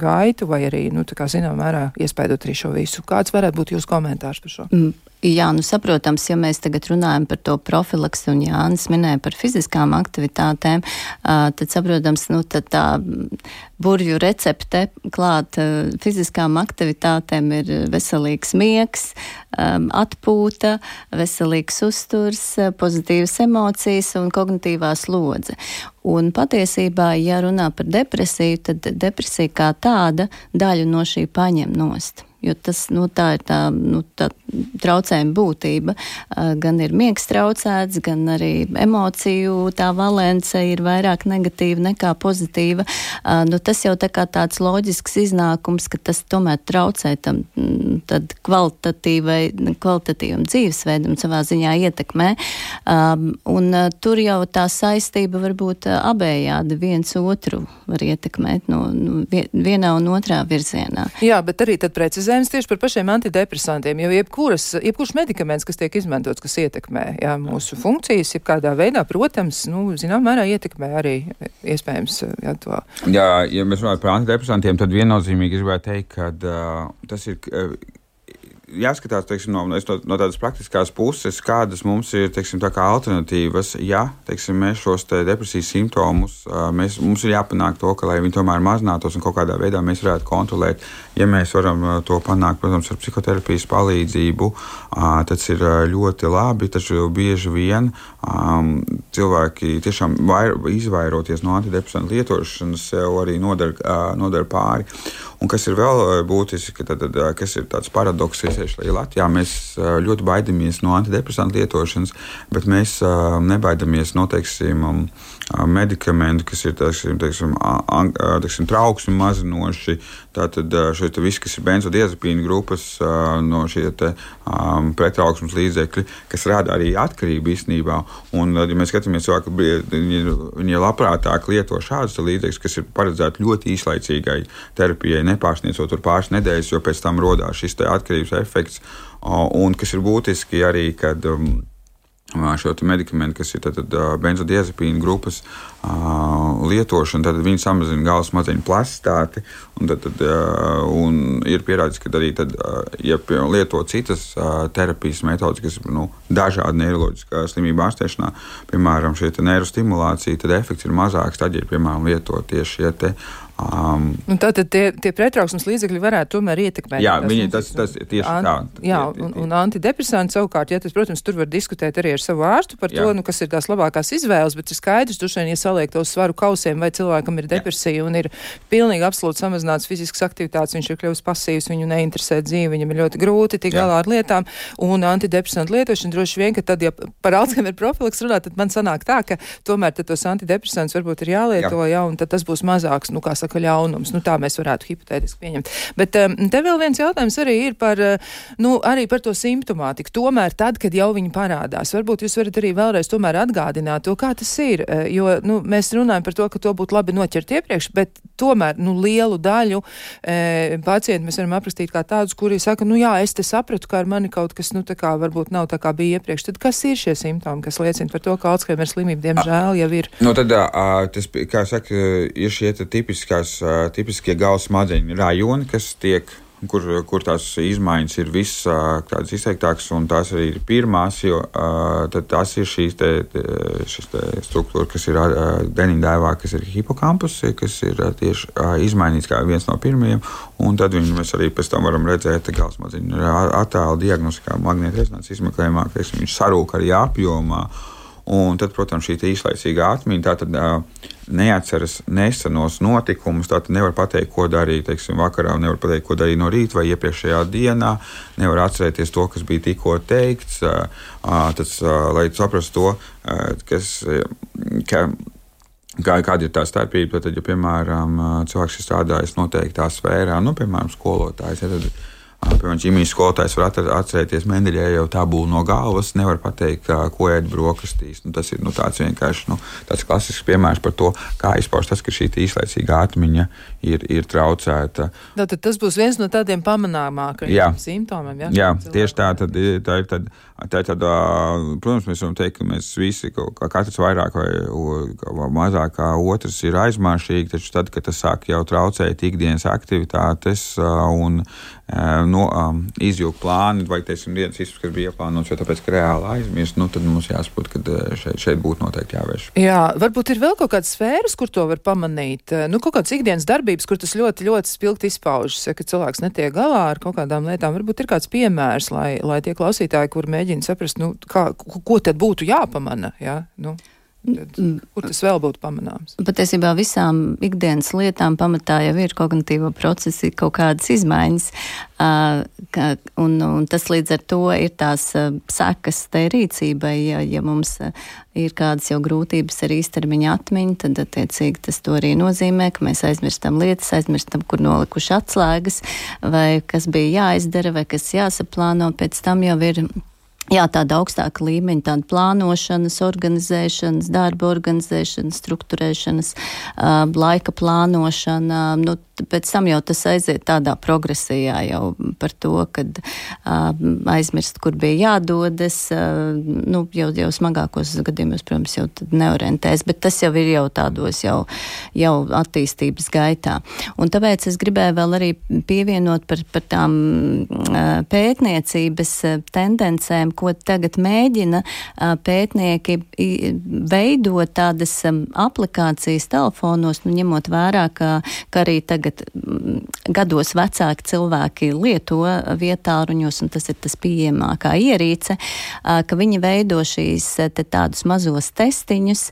gaitu vai arī, nu, kā zinām, mērā iespējot arī šo visu. Kāds varētu būt jūsu komentārs par šo? Mm. Jā, nu, saprotams, ja mēs tagad runājam par to profilaks, un Jānis minēja par fiziskām aktivitātēm, tad, saprotams, nu, tad tā burvju recepte klāt fiziskām aktivitātēm ir veselīgs miegs, atpūta, veselīgs uzturs, pozitīvas emocijas un kognitīvā slodze. Un patiesībā, ja runā par depresiju, tad depresija kā tāda daļu no šī paņem nost jo tas, nu, tā ir tā, nu, tā traucējuma būtība. Gan ir miegs traucēts, gan arī emociju tā valence ir vairāk negatīva nekā pozitīva. Nu, tas jau tā kā tāds loģisks iznākums, ka tas tomēr traucē tam tad kvalitatīvai, kvalitatīvam dzīvesveidam savā ziņā ietekmē. Un tur jau tā saistība var būt abējādi viens otru var ietekmēt no, no vienā un otrā virzienā. Jā, bet arī tad precizēt precizējums tieši par pašiem antidepresantiem, jo jebkuras, jebkurš medikaments, kas tiek izmantots, kas ietekmē jā, mūsu funkcijas, jebkādā veidā, protams, nu, zinām, mērā ietekmē arī iespējams jā, to. Jā, ja mēs runājam par antidepresantiem, tad viennozīmīgi gribētu teikt, ka uh, tas ir. Uh, jāskatās teiksim, no, no, no tādas praktiskās puses, kādas mums ir teiksim, alternatīvas. Ja teiksim, mēs šos te depresijas simptomus, mēs, mums ir jāpanāk to, ka, lai viņi tomēr mazinātos un kaut kādā veidā mēs varētu kontrolēt. Ja mēs varam to panākt, protams, ar psihoterapijas palīdzību, tas ir ļoti labi. Taču bieži vien um, cilvēki tiešām vair, izvairoties no antidepresantu lietošanas, sev arī nodara, nodara pāri. Un kas ir vēl eh, būtiski, tad, tad, eh, kas ir tāds paradoks, ka Latvijā. Mēs eh, ļoti baidamies no antidepresantu lietošanas, bet mēs nebaidamies no teiksim, medikamenti, kas ir teiksim, teiksim, teiksim, trauksmi mazinoši. Tātad šeit viss, kas ir benzodiazepīna grupas, no šie te, um, pretrauksmes līdzekļi, kas rada arī atkarību īstenībā. Un, ja mēs skatāmies, cilvēki, viņi, viņi labprātāk lieto šādus līdzekļus, kas ir paredzēti ļoti īslaicīgai terapijai, nepārsniedzot pāris nedēļas, jo pēc tam radās šis atkarības efekts. Un kas ir būtiski arī, kad um, šo medikamentu, kas ir benzodiazepīna grupas uh, lietošana, tad viņi samazina galvas smadzeņu plasitāti. Un tad, tad, uh, un ir pierādīts, ka arī, tad, uh, ja lieto citas terapijas metodas, kas ir nu, dažādi neiroloģiskā slimība ārstēšanā, piemēram, šī neirostimulācija, tad efekts ir mazāks. Tad, ja piemēram lieto tieši šie te, Um, nu, Tātad tie, tie pretrauksmes līdzekļi varētu tomēr ietekmēt. Jā, viņi tas, tas ir tieši Ant, tā. Jā, un, un antidepresanti savukārt, ja tas, protams, tur var diskutēt arī ar savu ārstu par jā. to, nu, kas ir tās labākās izvēles, bet ir skaidrs, dušain, ja saliek tos svaru kausiem, vai cilvēkam ir depresija jā. un ir pilnīgi absolūti samazināts fiziskas aktivitātes, viņš ir kļuvis pasīvs, viņu neinteresē dzīve, viņam ir ļoti grūti tik galā ar lietām, un antidepresantu lietošana droši vien, ka tad, ja par Alzheimer profilaks runā, tad man sanāk tā, ka tomēr tos antidepresantus varbūt ir jālieto, jā. jā, un tad tas būs mazāks, nu, kā saka, ļaunums. Nu, tā mēs varētu hipotētiski pieņemt. Bet um, te vēl viens jautājums arī ir par, uh, nu, arī par to simptomātiku. Tomēr tad, kad jau viņi parādās, varbūt jūs varat arī vēlreiz tomēr atgādināt to, kā tas ir. Uh, jo, nu, mēs runājam par to, ka to būtu labi noķert iepriekš, bet tomēr, nu, lielu daļu e, pacientu mēs varam aprakstīt kā tādus, kuri saka, nu jā, es te sapratu, ka ar mani kaut kas, nu, tā kā varbūt nav tā kā bija iepriekš. Tad kas ir šie simptomi, kas liecina par to, ka Alzheimer slimība, diemžēl, jau ir? Nu, tad, uh, tas, kā saka, ir šie tipiskās tipiskie galvas smadzeņu rajoni, kas tiek kur, kur tās izmaiņas ir visas izteiktākas, un tās arī ir pirmās, jo tās ir šīs te, šis te struktūra, kas ir deniņdēvā, kas ir hipokampus, kas ir tieši izmainīts kā viens no pirmajiem, un tad viņu mēs arī pēc tam varam redzēt galvasmadziņu attēlu diagnostikā, magnēta rezonanses izmeklējumā, ka viņš sarūk arī apjomā. Un tad, protams, šī īslaicīgā atmiņa tātad, uh, neatceras nesenos notikumus. Tātad nevar pateikt, ko darīja teiksim, vakarā, nevar pateikt, ko darīja no rīta vai iepriekšējā dienā. Nevar atcerēties to, kas bija tikko teikts. Uh, tas, uh, lai saprastu to, kas. Ka, Kā, kāda ir tā starpība? Tad, ja, piemēram, cilvēks ir strādājis noteiktā sfērā, nu, piemēram, skolotājs, ja, tad Piemēram, ķīmijas skolotājs var atcerēties Mendeļē jau tabulu no galvas, nevar pateikt, ko ēd brokastīs. Nu, tas ir nu, tāds vienkārši nu, tāds klasisks piemērs par to, kā izpaužas tas, ka šī īslaicīga atmiņa ir, ir traucēta. Tātad tas būs viens no tādiem pamanāmākajiem simptomiem. Jā, jā tieši tā, tad, tā ir. Tad, Tā ir tāda, protams, mēs varam teikt, ka mēs visi, ka katrs vairāk vai mazāk kā otrs ir aizmāršīgi, taču tad, kad tas sāk jau traucēt ikdienas aktivitātes un no, izjūgt plāni, vai, teiksim, dienas izpētes, kas bija ieplānots, jo tāpēc, ka reāli aizmirst, nu, tad mums jāsaprot, ka šeit, šeit būtu noteikti jāvērš. Jā, varbūt ir vēl kaut kādas sfēras, kur to var pamanīt, nu, kaut kādas ikdienas darbības, kur tas ļoti, ļoti spilgti izpaužas, ja, ka cilvēks netiek galā ar kaut kādām lietām. Varbūt ir kāds piemērs, lai, lai tie klausītāji, kur mēģina saprast, nu, kā, ko tad būtu jāpamana. Ja? Nu. Tad, kur tas vēl būtu pamanāms? Patiesībā visām ikdienas lietām pamatā jau ir kognitīvo procesu, kaut kādas izmaiņas, un, un tas līdz ar to ir tās sekas tai rīcībai. Ja, ja mums ir kādas jau grūtības ar īstermiņa atmiņu, tad attiecīgi tas to arī nozīmē, ka mēs aizmirstam lietas, aizmirstam, kur nolikuši atslēgas, vai kas bija jāizdara, vai kas jāsaplāno, pēc tam jau ir Jā, tāda augstāka līmeņa, tāda plānošanas, organizēšanas, darba organizēšanas, struktūrēšanas, uh, laika plānošana. Nu, pēc tam jau tas aiziet tādā progresijā jau par to, kad uh, aizmirst, kur bija jādodas. Uh, nu, jau, jau smagākos gadījumos, protams, jau neorientēs, bet tas jau ir jau tādos jau, jau attīstības gaitā. Un tāpēc es gribēju vēl arī pievienot par, par tām uh, pētniecības tendencēm, ko tagad mēģina pētnieki veidot tādas aplikācijas telefonos, nu, ņemot vērā, ka, ka arī tagad gados vecāki cilvēki lieto vietāruņos, un tas ir tas pieejamākā ierīce, ka viņi veido šīs te tādus mazos testiņus,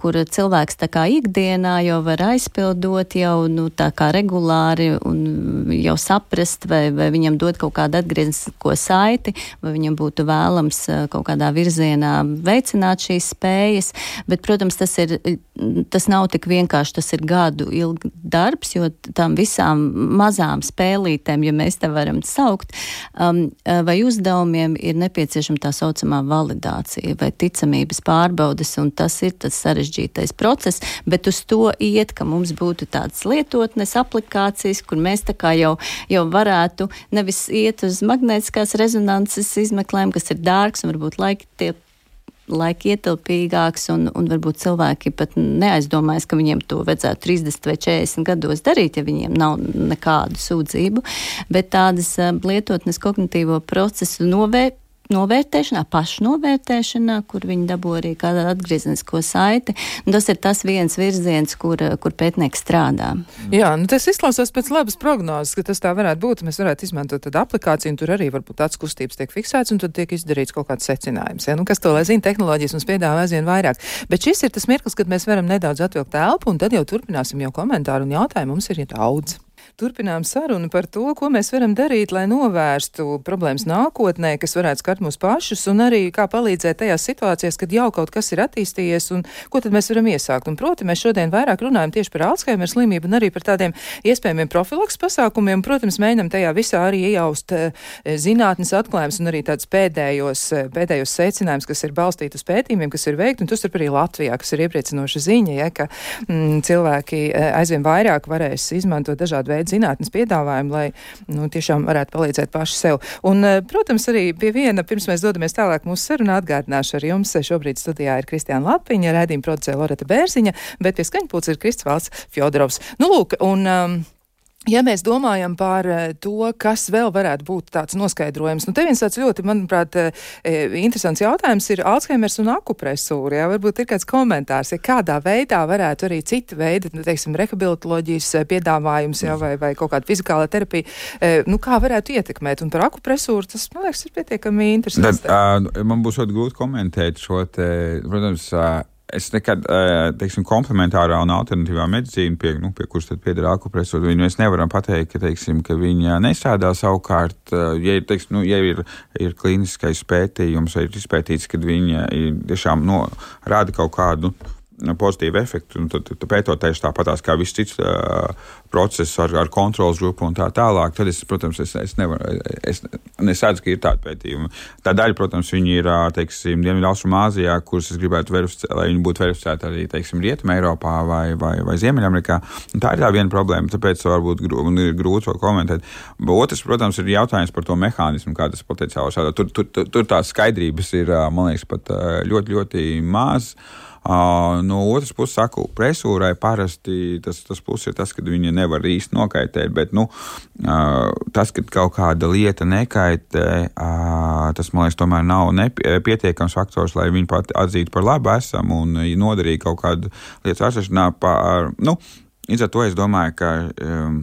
kur cilvēks tā kā ikdienā jau var aizpildot jau nu, tā kā regulāri un jau saprast, vai, vai viņam dod kaut kādu atgrieznisko saiti, vai viņam būtu vēlams eh, kaut kādā virzienā veicināt šīs spējas, bet, protams, tas, ir, tas nav tik vienkārši, tas ir gadu ilgi darbs, jo tam visām mazām spēlītēm, ja mēs te varam saukt, um, eh, vai uzdevumiem ir nepieciešama tā saucamā validācija vai ticamības pārbaudas, un tas ir tas sarežģītais process, bet uz to iet, ka mums būtu tādas lietotnes, aplikācijas, kur mēs tā kā jau, jau varētu nevis iet uz magnētiskās rezonances izmeklējumu, kas ir dārgs un varbūt laika tie laika ietilpīgāks, un, un varbūt cilvēki pat neaizdomājas, ka viņiem to vajadzētu 30 vai 40 gados darīt, ja viņiem nav nekādu sūdzību. Bet tādas lietotnes kognitīvo procesu novērt novērtēšanā, pašnovērtēšanā, kur viņi dabū arī kādu atgriezenisko saiti. Un tas ir tas viens virziens, kur, kur pētnieks strādā. Jā, nu tas izklausās pēc labas prognozes, ka tas tā varētu būt. Mēs varētu izmantot tādu aplikāciju, un tur arī varbūt tāds kustības tiek fiksēts, un tad tiek izdarīts kaut kāds secinājums. Ja? Nu, kas to lai zina, tehnoloģijas mums piedāvā aizvien vairāk. Bet šis ir tas mirklis, kad mēs varam nedaudz atvilkt telpu, un tad jau turpināsim jau komentāru un jautājumu. Mums ir daudz. Turpinām sarunu par to, ko mēs varam darīt, lai novērstu problēmas nākotnē, kas varētu skart mūs pašus, un arī kā palīdzēt tajās situācijās, kad jau kaut kas ir attīstījies, un ko tad mēs varam iesākt. Un, proti, mēs šodien vairāk runājam tieši par Alzheimer slimību un arī par tādiem iespējamiem profilaks pasākumiem. Protams, mēģinam tajā visā arī iejaust e, zinātnes atklājumus un arī tādus pēdējos, e, pēdējos secinājumus, kas ir balstīti uz pētījumiem, kas ir veikti, un tas ir arī Latvijā, kas ir iepriecinoša ziņa, ja, ka mm, cilvēki e, aizvien vairāk varēs izmantot dažādu veidu veidu zinātnes piedāvājumu, lai nu, tiešām varētu palīdzēt paši sev. Un, eh, protams, arī pie viena, pirms mēs dodamies tālāk mūsu sarunā, atgādināšu ar jums. Šobrīd studijā ir Kristiāna Lapiņa, rēdījuma producēja Loreta Bērziņa, bet pie skaņpūts ir Krists Valsts Fjodorovs. Nu, lūk, un, um, Ja mēs domājam par eh, to, kas vēl varētu būt tāds noskaidrojums, nu te viens tāds ļoti, manuprāt, eh, interesants jautājums ir Alzheimers un akupresūra. Jā, varbūt ir kāds komentārs, ja kādā veidā varētu arī cita veida, nu, teiksim, rehabilitoloģijas eh, piedāvājums, jā, vai, vai kaut kāda fizikāla terapija, nu kā varētu ietekmēt. Un par akupresūru tas, man liekas, ir pietiekami interesanti. Tad, uh, man būs ļoti grūti komentēt šo te, protams, uh, es nekad, teiksim, komplementārā un alternatīvā medicīna, pie, nu, pie kuras pieder akupresūra, viņu mēs nevaram pateikt, ka, teiksim, ka viņa nestrādā savukārt, ja, teiksim, nu, ja ir, ir klīniskais pētījums vai ir izpētīts, kad viņa ir tiešām no, rāda kaut kādu nu, pozitīvu efektu, tad, tad pētot tieši tāpatās kā viss cits uh, procesus ar, ar kontrols grupu un tā tālāk, tad es, protams, es, es nevaru, es, es redzu, ka ir tādi pētījumi. Tā daļa, protams, viņi ir, teiksim, Dienvidu-Austrumāzijā, kuras es gribētu verificēt, lai viņi būtu verificēti arī, teiksim, Rietumē Eiropā vai, vai, vai Ziemeļamerikā. Un tā ir tā viena problēma, tāpēc varbūt ir grūti to komentēt. Bet otrs, protams, ir jautājums par to mehānismu, kā tas potenciāli šādā. Tur, tur, tur, tur tās skaidrības ir, man liekas, pat ļoti, ļoti maz. Uh, no otras puses, saku, presūrai parasti tas, tas plus ir tas, ka viņa nevar īsti nokaitēt, bet nu, uh, tas, ka kaut kāda lieta nekaitē, uh, tas man liekas, tomēr nav pietiekams faktors, lai viņu pat atzītu par labu esam un nodarītu kaut kādu lietu atsevišķinā. Nu, Līdz ar to es domāju, ka um,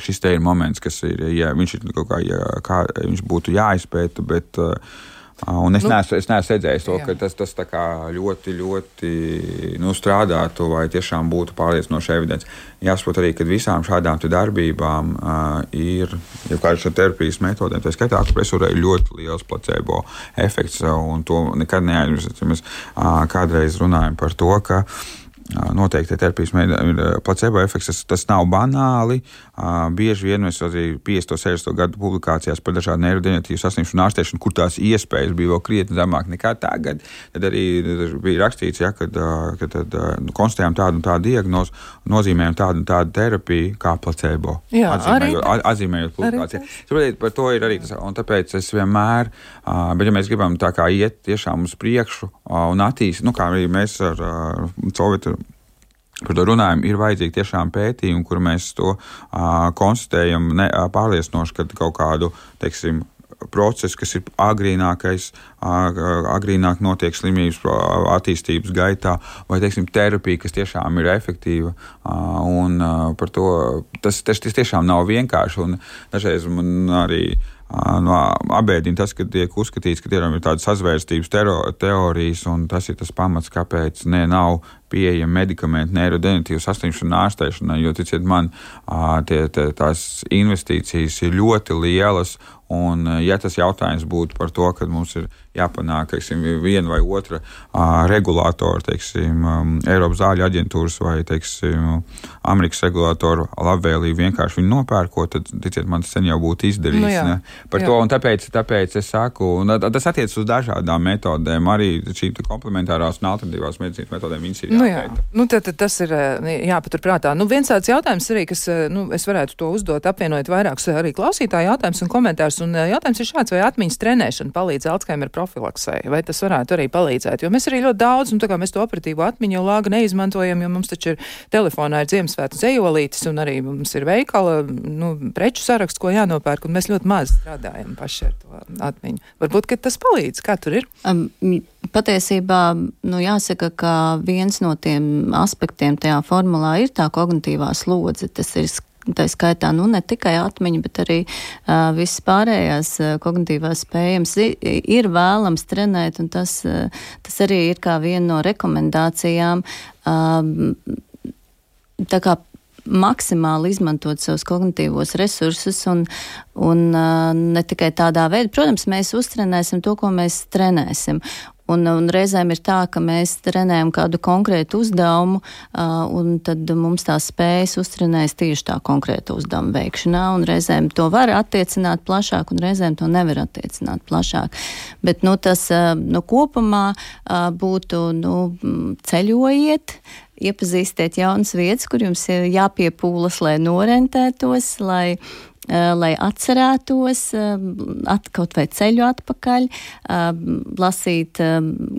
šis te ir moments, kas ir, ja viņš ir kā, ja, kā viņš būtu jāizpēta, bet uh, Un es, nu, neesmu, es neesmu redzējis to, jā. ka tas, tas ļoti, ļoti nu, strādātu vai tiešām būtu pārliecinoša evidence. Jāsaprot arī, ka visām šādām darbībām uh, ir jau kāda šāda terapijas metodēm, tā skaitā, ka presurē ir ļoti liels placebo efekts, un to nekad neaizmirsīsim. Mēs uh, kādreiz runājam par to, ka noteikti terapijas placebo efekts. Tas, tas nav banāli. Bieži vien mēs arī 50. un 60. gadu publikācijās par dažādu neirodeģenatīvu saslimšanu ārstēšanu, kur tās iespējas bija vēl krietni zemāk nekā tagad. Tad arī bija rakstīts, ja, tad, nu, konstatējām tādu un tādu diagnozi, nozīmējam tādu un tādu terapiju kā placebo. Jā, atzīmējot, arī, atzīmējot publikāciju. Saprotiet, par to ir arī tas, un tāpēc es vienmēr, bet ja mēs gribam tā kā iet tiešām uz priekšu un attīstīt, nu kā arī mēs ar Covitu Par to runājam, ir vajadzīgi tiešām pētījumi, kur mēs to uh, konstatējam ne, uh, pārliecinoši, ka kaut kādu, teiksim, procesu, kas ir agrīnākais, agrīnāk notiek slimības attīstības gaitā, vai teiksim, terapija, kas tiešām ir efektīva. Un par to tas, tas, tas tiešām nav vienkārši. Dažreiz man arī no abēdina tas, ka tiek uzskatīts, ka tiešām ir tādas sazvērstības teorijas, un tas ir tas pamats, kāpēc ne nav pieejami medikamenti neirodeģenatīvu saslimšanu ārstēšanai, jo, ticiet man, tie, tie, tās investīcijas ir ļoti lielas, un ja tas jautājums būtu par to, ka mums ir jāpanāk teiksim, viena vai otra regulātora, teiksim, Eiropas zāļu aģentūras vai teiksim, Amerikas regulātora labvēlīgi vienkārši viņu nopērkot, tad, ticiet man, tas sen jau būtu izdarīts. Nu, jā, ne? Par jā. to, un tāpēc, tāpēc es saku, un tas attiec uz dažādām metodēm, arī šīm komplementārās un alternatīvās medicīnas metodēm viņas ir nu, jā. Nu, tad, tad tas ir jāpaturprātā. Nu, viens tāds jautājums arī, kas, nu, es varētu to uzdot, apvienojot vairākus arī klausītāju jautājumus un komentārus, un jautājums ir šāds, vai atmiņas trenēšana palīdz Alzheimer problēmu profilaksē, vai tas varētu arī palīdzēt. Jo mēs arī ļoti daudz, un tā kā mēs to operatīvo atmiņu lāgu neizmantojam, jo mums taču ir telefonā ir Ziemassvētku zejolītis, un arī mums ir veikala, nu, preču saraksts, ko jānopērk, un mēs ļoti maz strādājam paši ar to atmiņu. Varbūt, ka tas palīdz. Kā tur ir? Um, patiesībā, nu, jāsaka, ka viens no tiem aspektiem tajā formulā ir tā kognitīvā slodze. Tas ir tā skaitā nu, ne tikai atmiņa, bet arī uh, viss pārējās uh, kognitīvās spējams ir vēlams trenēt, un tas, uh, tas arī ir kā viena no rekomendācijām. Uh, tā kā maksimāli izmantot savus kognitīvos resursus un, un uh, ne tikai tādā veidā. Protams, mēs uztrenēsim to, ko mēs trenēsim. Un, un reizēm ir tā, ka mēs trenējam kādu konkrētu uzdevumu, un tad mums tās spējas uztrenēs tieši tā konkrēta uzdevuma veikšanā, reizēm to var attiecināt plašāk, un reizēm to nevar attiecināt plašāk. Bet nu, tas nu, kopumā būtu nu, ceļojiet, iepazīstiet jaunas vietas, kur jums ir jāpiepūlas, lai norentētos, lai lai atcerētos eh, at, kaut vai ceļu atpakaļ, eh, lasīt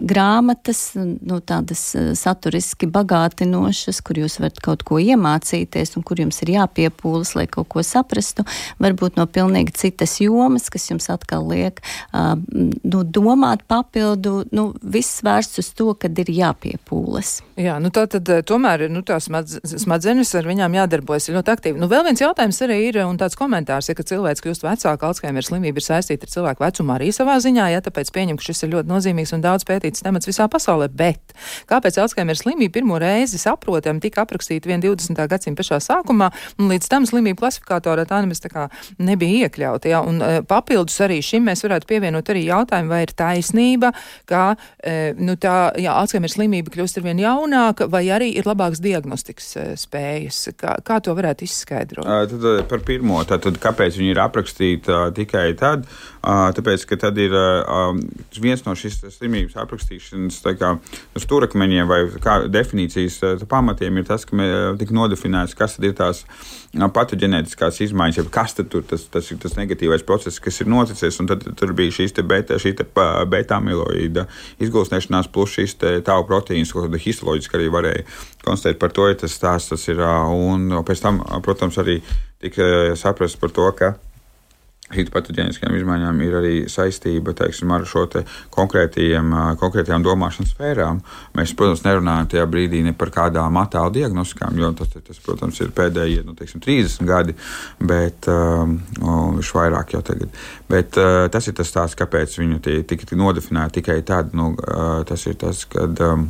grāmatas, nu, tādas saturiski bagātinošas, kur jūs varat kaut ko iemācīties un kur jums ir jāpiepūlas, lai kaut ko saprastu, varbūt no pilnīgi citas jomas, kas jums atkal liek nu, domāt papildu, nu, viss vērsts uz to, kad ir jāpiepūlas. Jā, nu tā tad tomēr nu, tās smadzenes ar viņām jādarbojas ļoti aktīvi. Nu, vēl viens jautājums arī ir, un tāds komentārs komentārs, ja, ka cilvēks kļūst vecāks, Alzheimer slimība ir saistīta ar cilvēku vecumu arī savā ziņā, ja tāpēc pieņem, ka šis ir ļoti nozīmīgs un daudz pētīts temats visā pasaulē. Bet kāpēc Alzheimer slimība pirmo reizi saprotami tika aprakstīta 20. gadsimta pašā sākumā, un līdz tam slimību klasifikatorā tā nemaz tā kā nebija iekļauta. Ja? Un, uh, papildus arī šim mēs varētu pievienot arī jautājumu, vai ir taisnība, ka uh, nu, tā, jā, Alzheimer slimība kļūst ar vien jaunāka, vai arī ir labāks diagnostikas uh, spējas. Kā, kā to varētu izskaidrot? Tad, par pirmo, tad, tad kāpēc viņi ir aprakstīti tikai tad? Tāpēc, ka tad ir viens no šīs slimības aprakstīšanas kā, stūrakmeņiem vai definīcijas uh, pamatiem ir tas, ka tika nodefinēts, kas ir tās patoģenētiskās izmaiņas, jeb kas tur tas, tas ir tas negatīvais process, kas ir noticis. Tad tur bija šīs beta, šī beta amiloīda izgulsnēšanās, plus šīs tālu proteīnas, ko histoloģiski arī varēja konstatēt. Par to ir tas stāsts. Tas ir, un pēc tam, protams, arī tika saprasts par to, ka Hipotētiskajām izmaiņām ir arī saistība teiksim, ar šo te konkrētajām domāšanas sfērām. Mēs, protams, nerunājam tajā brīdī ne par kādām attēlu diagnostikām, jo tas, tas protams, ir pēdējie nu, teiksim, 30 gadi, bet um, viņš vairāk jau tagad. Bet uh, tas ir tas stāsts, kāpēc viņu tika nodefinēti tikai tad. Nu, uh, tas ir tas, kad um,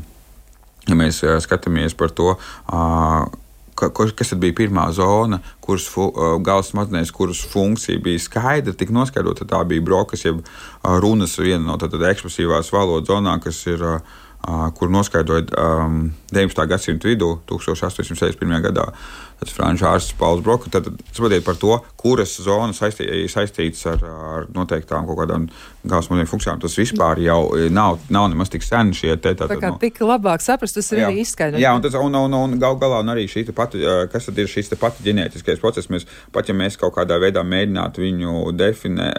ja mēs skatāmies par to. Uh, kas tad bija pirmā zona, kuras fu, galvas smadzenēs, kuras funkcija bija skaidra, tika noskaidrota. Tā bija brokas, jeb runas viena no tādas ekspresīvās valodas zonām, kas ir. Kur noskaidroja um, 19. gadsimta vidū, 1861. gadā, tas franču ārsts Pauls Broka. Tad saprotiet par to, kuras zonas saistī, saistītas ar, ar noteiktām kaut kādām galvas monētu funkcijām. Tas vispār jau nav, nav nemaz tik sen šie te. Tā, tā kā nu, tik labāk saprast, tas ir jā, arī izskaidrots. Jā, un, tas, un, un, un gal galā un arī šī pati, kas tad ir šis pati ģenētiskais process, mēs, pat ja mēs kaut kādā veidā mēģinātu viņu definē,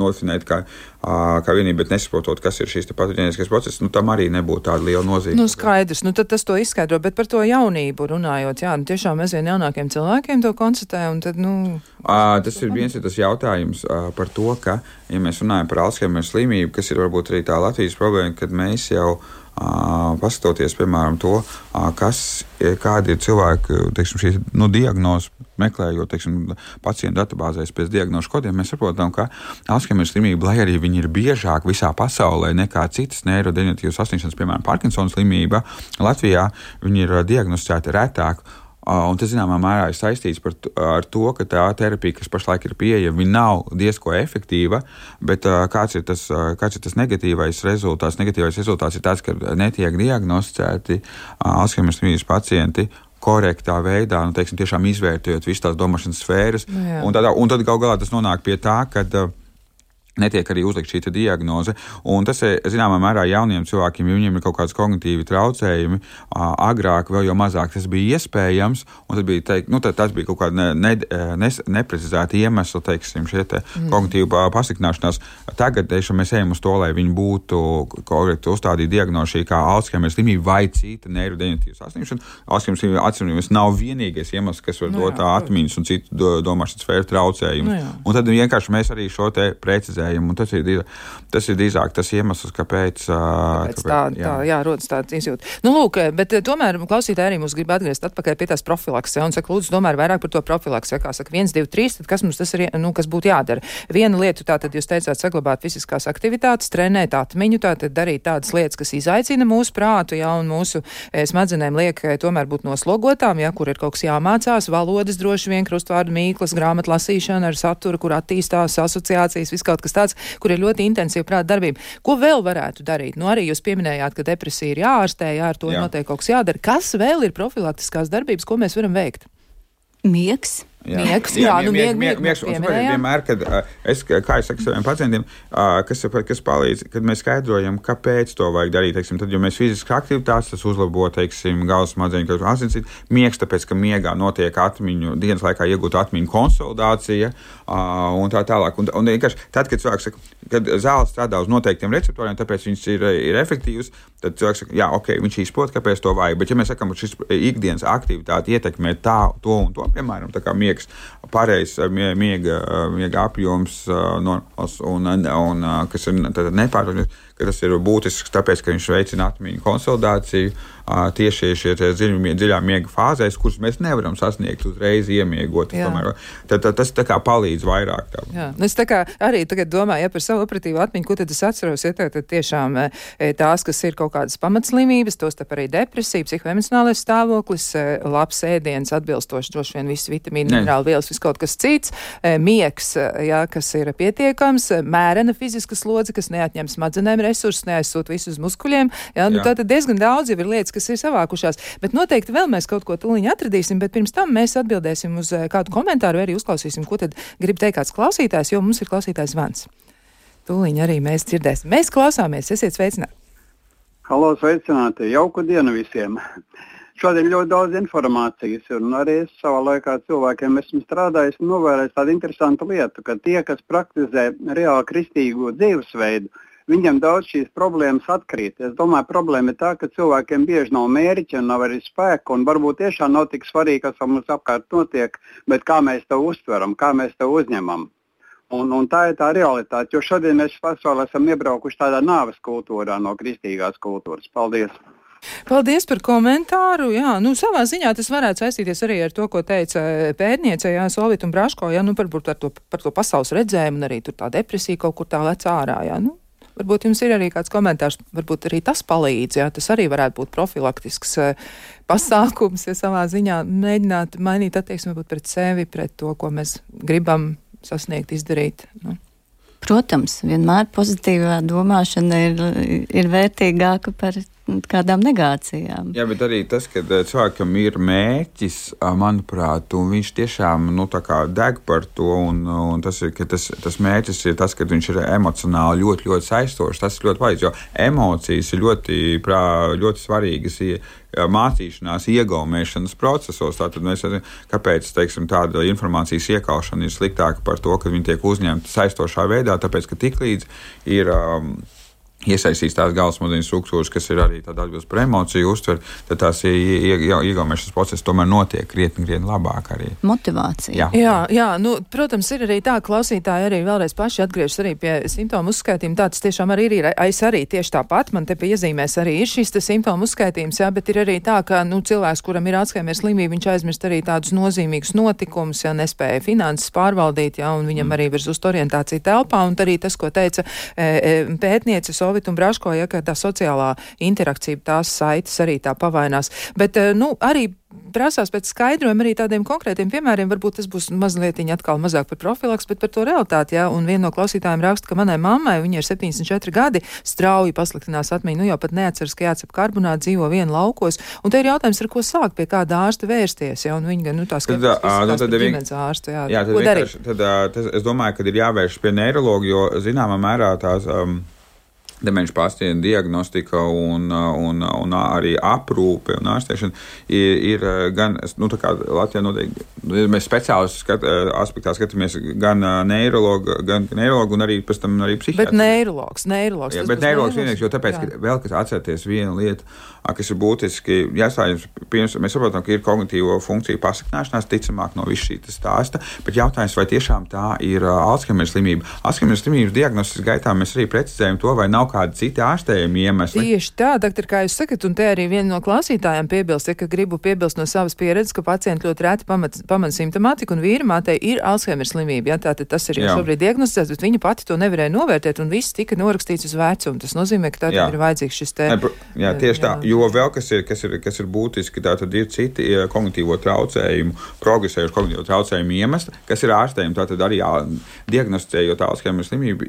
nodefinēt kā, kā vienību, bet nesaprotot, kas ir šis patoģeniskais process, nu tam arī nebūtu tāda liela nozīme. Nu, skaidrs, nu tad tas to izskaidro, bet par to jaunību runājot, jā, nu tiešām aizvien jaunākiem cilvēkiem to konstatē, tad, nu. Uh, tas ir viens ir tas jautājums uh, par to, ka, ja mēs runājam par Alzheimer slimību, kas ir varbūt arī tā Latvijas problēma, kad mēs jau paskatoties, piemēram, to, kas, kādi ir cilvēku, teiksim, šī nu, diagnoze, meklējot, teiksim, pacientu datubāzēs pēc diagnožu kodiem, mēs saprotam, ka Alzheimer slimība, lai arī viņi ir biežāk visā pasaulē nekā citas neirodeģenatīvas saslimšanas, piemēram, Parkinsona slimība, Latvijā viņi ir diagnosticēti retāk. Un tas, zināmā mērā, ir saistīts par, ar to, ka tā terapija, kas pašlaik ir pieejama, nav diezgan efektīva. Bet kāds ir, tas, kāds ir tas negatīvais rezultāts? Negatīvais rezultāts ir tas, ka netiek diagnosticēti Alzheimer slimības pacienti korektā veidā, nu, teiksim, tiešām izvērtējot visas tās domāšanas sfēras. Nu, un, tādā, un tad gal galā tas nonāk pie tā, ka uh, netiek arī uzlikta šī diagnoze. Un tas, eh, zināmā mērā, jauniem cilvēkiem, ja viņiem ir kaut kādas kognitīvi traucējumi, agrāk vēl jau mazāk tas bija iespējams, un bija teikt, nu, tad tas bija kaut kāda ne, ne, ne, neprecizēta iemesla, teiksim, šie te mm. kognitīva pasliktināšanās. Tagad teišam, mēs ejam uz to, lai viņi būtu korekti uzstādīti diagnozi kā Alzheimer slimība vai cita neirodeģenatīva saslimšana. Alzheimer slimība atcīmredzams nav vienīgais iemesls, kas var no nu dot atmiņas un citu domāšanas sfēru traucējumus. No nu un tad vienkārši mēs arī šo te precizējam finansējumu. Tas ir, tas ir drīzāk tas iemesls, kāpēc, kāpēc, kāpēc tā, jā. tā jā, rodas tāds izjūta. Nu, lūk, bet tomēr klausītāji arī mums grib atgriezt atpakaļ pie tās profilakses. Un saka, lūdzu, domāju vairāk par to profilakses. Kā saka, viens, divi, trīs, tad kas mums tas ir, nu, kas būtu jādara? Viena lieta, tā tad jūs teicāt, saglabāt fiziskās aktivitātes, trenēt atmiņu, tātad darīt tādas lietas, kas izaicina mūsu prātu, jā, un mūsu smadzenēm liek tomēr būt noslogotām, jā, kur ir kaut kas jāmācās, valodas droši vien, krustvārdu mīklas, grāmatu lasīšana ar saturu, kur attīstās asociācijas, viss kaut kas tāds, kur ir ļoti intensīva prāta darbība. Ko vēl varētu darīt? Nu, arī jūs pieminējāt, ka depresija ir jāārstē, jā, ar to jā. noteikti kaut kas jādara. Kas vēl ir profilaktiskās darbības, ko mēs varam veikt? Miegs. Jā, miegs, jā, jā nu, mieg, mieg, miegs, vienmēr, kad es, kā es saku saviem pacientiem, kas, kas palīdz, kad mēs skaidrojam, kāpēc to vajag darīt, teiksim, tad, jo mēs fiziski aktivitātes, tas uzlabo, teiksim, galvas smadzeņu, kā asinsīt, miegs, tāpēc, ka miegā notiek atmiņu, dienas laikā iegūta atmiņu konsolidācija un tā tālāk. Un, un vienkārši tad, kad cilvēks saka, kad zāles strādā uz noteiktiem receptoriem, tāpēc viņš ir, ir efektīvs, tad cilvēks saka, jā, ok, viņš izprot, kāpēc to vajag, bet ja mēs sakam, ka šis ikdienas aktivitāte ietekmē tā, to un to, piemēram, tā kā miegs, miegs, pareizs miega, miega apjoms, normāls un, un kas ir nepārtraukts, tas ir būtisks, tāpēc, ka viņš veicina atmiņu konsolidāciju tieši šie dziļumie, dziļā miega fāzēs, kuras mēs nevaram sasniegt uzreiz iemiegot. Tomēr, tad, tad, tas tā kā palīdz vairāk. Tā. Jā. Nu, es arī domāju ja, par savu operatīvu atmiņu, ko tad es atceros. Ja, tad, tiešām tās, kas ir kaut kādas pamatslimības, tos arī depresija, psihoemocionālais stāvoklis, labs ēdiens, atbilstoši droši vien visi vitamīni, minerāli vielas, viss kaut kas cits, miegs, ja, kas ir pietiekams, mērena fiziska slodze, kas neatņem smadzenēm resursus, neaizsūt visus muskuļiem. Ja, nu, tā tad diezgan daudz jau ir lietas, kas ir savākušās. Bet noteikti vēl mēs kaut ko tūlīt atradīsim, bet pirms tam mēs atbildēsim uz eh, kādu komentāru, arī uzklausīsim, ko tad grib teikt kāds klausītājs, jo mums ir klausītājs zvans. Tūlīt arī mēs dzirdēsim. Mēs klausāmies, esiet sveicināti! Halo, sveicināti! Jauku dienu visiem! Šodien ļoti daudz informācijas, un arī es savā laikā cilvēkiem esmu strādājis un novērojis tādu interesantu lietu, ka tie, kas praktizē reāli kristīgo dzīvesveidu, viņam daudz šīs problēmas atkrīt. Es domāju, problēma ir tā, ka cilvēkiem bieži nav mērķa un nav arī spēka, un varbūt tiešām nav tik svarīgi, kas mums apkārt notiek, bet kā mēs to uztveram, kā mēs to uzņemam. Un, un tā ir tā realitāte, jo šodien mēs pasaulē esam iebraukuši tādā nāves kultūrā no kristīgās kultūras. Paldies! Paldies par komentāru. Jā, nu, savā ziņā tas varētu saistīties arī ar to, ko teica pētniece Jā, Solvita un Braško, jā, nu, par, par, to, par to pasaules redzējumu un arī tur tā depresija kaut kur tā lec ārā. Jā, nu, Varbūt jums ir arī kāds komentārs, varbūt arī tas palīdz, jā, tas arī varētu būt profilaktisks uh, pasākums, ja savā ziņā mēģināt mainīt attieksmi pret sevi, pret to, ko mēs gribam sasniegt, izdarīt. Nu. Protams, vienmēr pozitīvā domāšana ir, ir vērtīgāka par kādām negācijām. Jā, bet arī tas, ka eh, cilvēkam ir mērķis, manuprāt, un viņš tiešām nu, deg par to, un, un tas, ir, tas, tas mērķis ir tas, ka viņš ir emocionāli ļoti, ļoti saistošs. Tas ir ļoti palīdzīgs, jo emocijas ir ļoti, prā, ļoti svarīgas mācīšanās, iegaumēšanas procesos. Tātad mēs redzam, kāpēc teiksim, tāda informācijas iekaušana ir sliktāka par to, ka viņi tiek uzņemti saistošā veidā, tāpēc ka tiklīdz ir. Um, iesaistīs tās galvasmodīņas struktūras, kas ir arī tāda atbilst par emociju uztver, tad tās iegūšanas process tomēr notiek krietni, krietni labāk arī. Motivācija. Jā, jā, jā nu, protams, ir arī tā, klausītāji arī vēlreiz paši atgriežas arī pie simptomu uzskaitījuma. Tāds tiešām arī ir. Es arī tieši tāpat, man te pie iezīmēs arī ir šīs simptomu uzskaitījums, jā, bet ir arī tā, ka, nu, cilvēks, kuram ir Alzheimer slimība, viņš aizmirst arī tādus nozīmīgus notikumus, ja nespēja finanses pārvaldīt, jā, un viņam mm. arī virs uz orientāciju telpā, un arī tas, ko teica e, e, pētnieces Solvita un Braško, ja tā sociālā interakcija, tās saites arī tā pavainās. Bet, eh, nu, arī prasās pēc skaidrojuma arī tādiem konkrētiem piemēriem. Varbūt tas būs mazliet atkal mazāk par profilaks, bet par to realitāti. Jā. Un viena no klausītājiem raksta, ka manai mammai, viņai ir 74 gadi, strauji pasliktinās atmiņu, nu jau pat neatceras, ka jācep karbonāti, dzīvo vien laukos. Un te ir jautājums, ar ko sākt, pie kāda ārsta vērsties. Jā, un viņi gan, nu, tā skatās, nu, tad, tad ģimenes ārsta, jā. jā tad darīt? Tad, tad, es domāju, ka ir jāvērš pie neiroloģa, jo zināmā mērā tās. Um, demenču pacientu diagnostika un, un, un arī aprūpe un ārstēšana ir, ir gan, nu, tā kā Latvijā noteikti, mēs speciālistu skat, aspektā skatāmies gan neirologu, gan neirologu un arī pēc tam arī psihiatru. Bet neirologs, neirologs. Jā, bet neirologs vienīgs, jo tāpēc, jā. ka vēl, kas atcerieties vienu lietu, kas ir būtiski, jāstājas, pirms mēs saprotam, ka ir kognitīvo funkciju pasakņāšanās, ticamāk no viss šī stāsta, bet jautājums, vai tiešām tā ir Alzheimer slimība. Alzheimer slimības diagnostikas gaitā mēs arī precizējam to, vai nav kādi citi ārstējumi iemesli. Tieši tā, doktor, kā jūs sakat, un te arī viena no klausītājiem piebilst, ja, ka gribu piebilst no savas pieredzes, ka pacienti ļoti reti pamat simptomātiku, un vīra mātei ir Alzheimer slimība. Ja, tātad tas ir jau šobrīd diagnosticēts, bet viņa pati to nevarēja novērtēt, un viss tika norakstīts uz vecumu. Tas nozīmē, ka tā ir vajadzīgs šis te. Jā, tieši jā. tā, jo vēl kas ir, kas ir, kas ir būtiski, tā tad ir citi kognitīvo traucējumu, progresējuši kognitīvo traucējumu iemesli, kas ir ārstējumi. Tātad arī diagnosticējot Alzheimer slimību,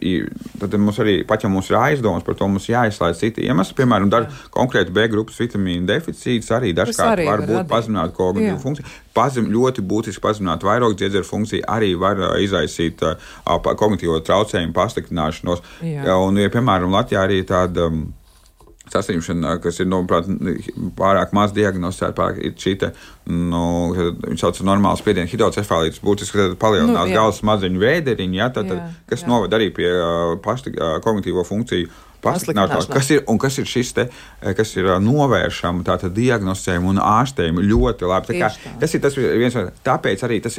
tad mums arī, pat ja mums ir aizdomas par to, mums jāizslēdz citi iemesli, piemēram, dar, konkrēti B grupas vitamīnu deficīts arī dažkārt arī var būt pazemināt kognitīvu funkciju. Pazem, ļoti būtiski pazemināt vairāk dziedzera funkciju arī var uh, izraisīt uh, kognitīvo traucējumu pasliktināšanos. Jā. Un, ja, piemēram, Latvijā arī tāda. Um, saslimšana, kas ir manuprāt, pārāk maz diagnosticēta, pārāk ir šī te, nu, viņš sauc par normālu spiedienu hidrocefalītu, būtiski palielinās nu, galvas smadzeņu vēderiņu, ja, tad, tad, kas jā. noved arī pie uh, pašta uh, kognitīvo funkciju pasliktināšanās. Kas ir, kas ir šis te, kas ir novēršama, tātad diagnosticējuma un ārstējuma ļoti labi. Kā. Tas ir tas viens no, tāpēc arī tas,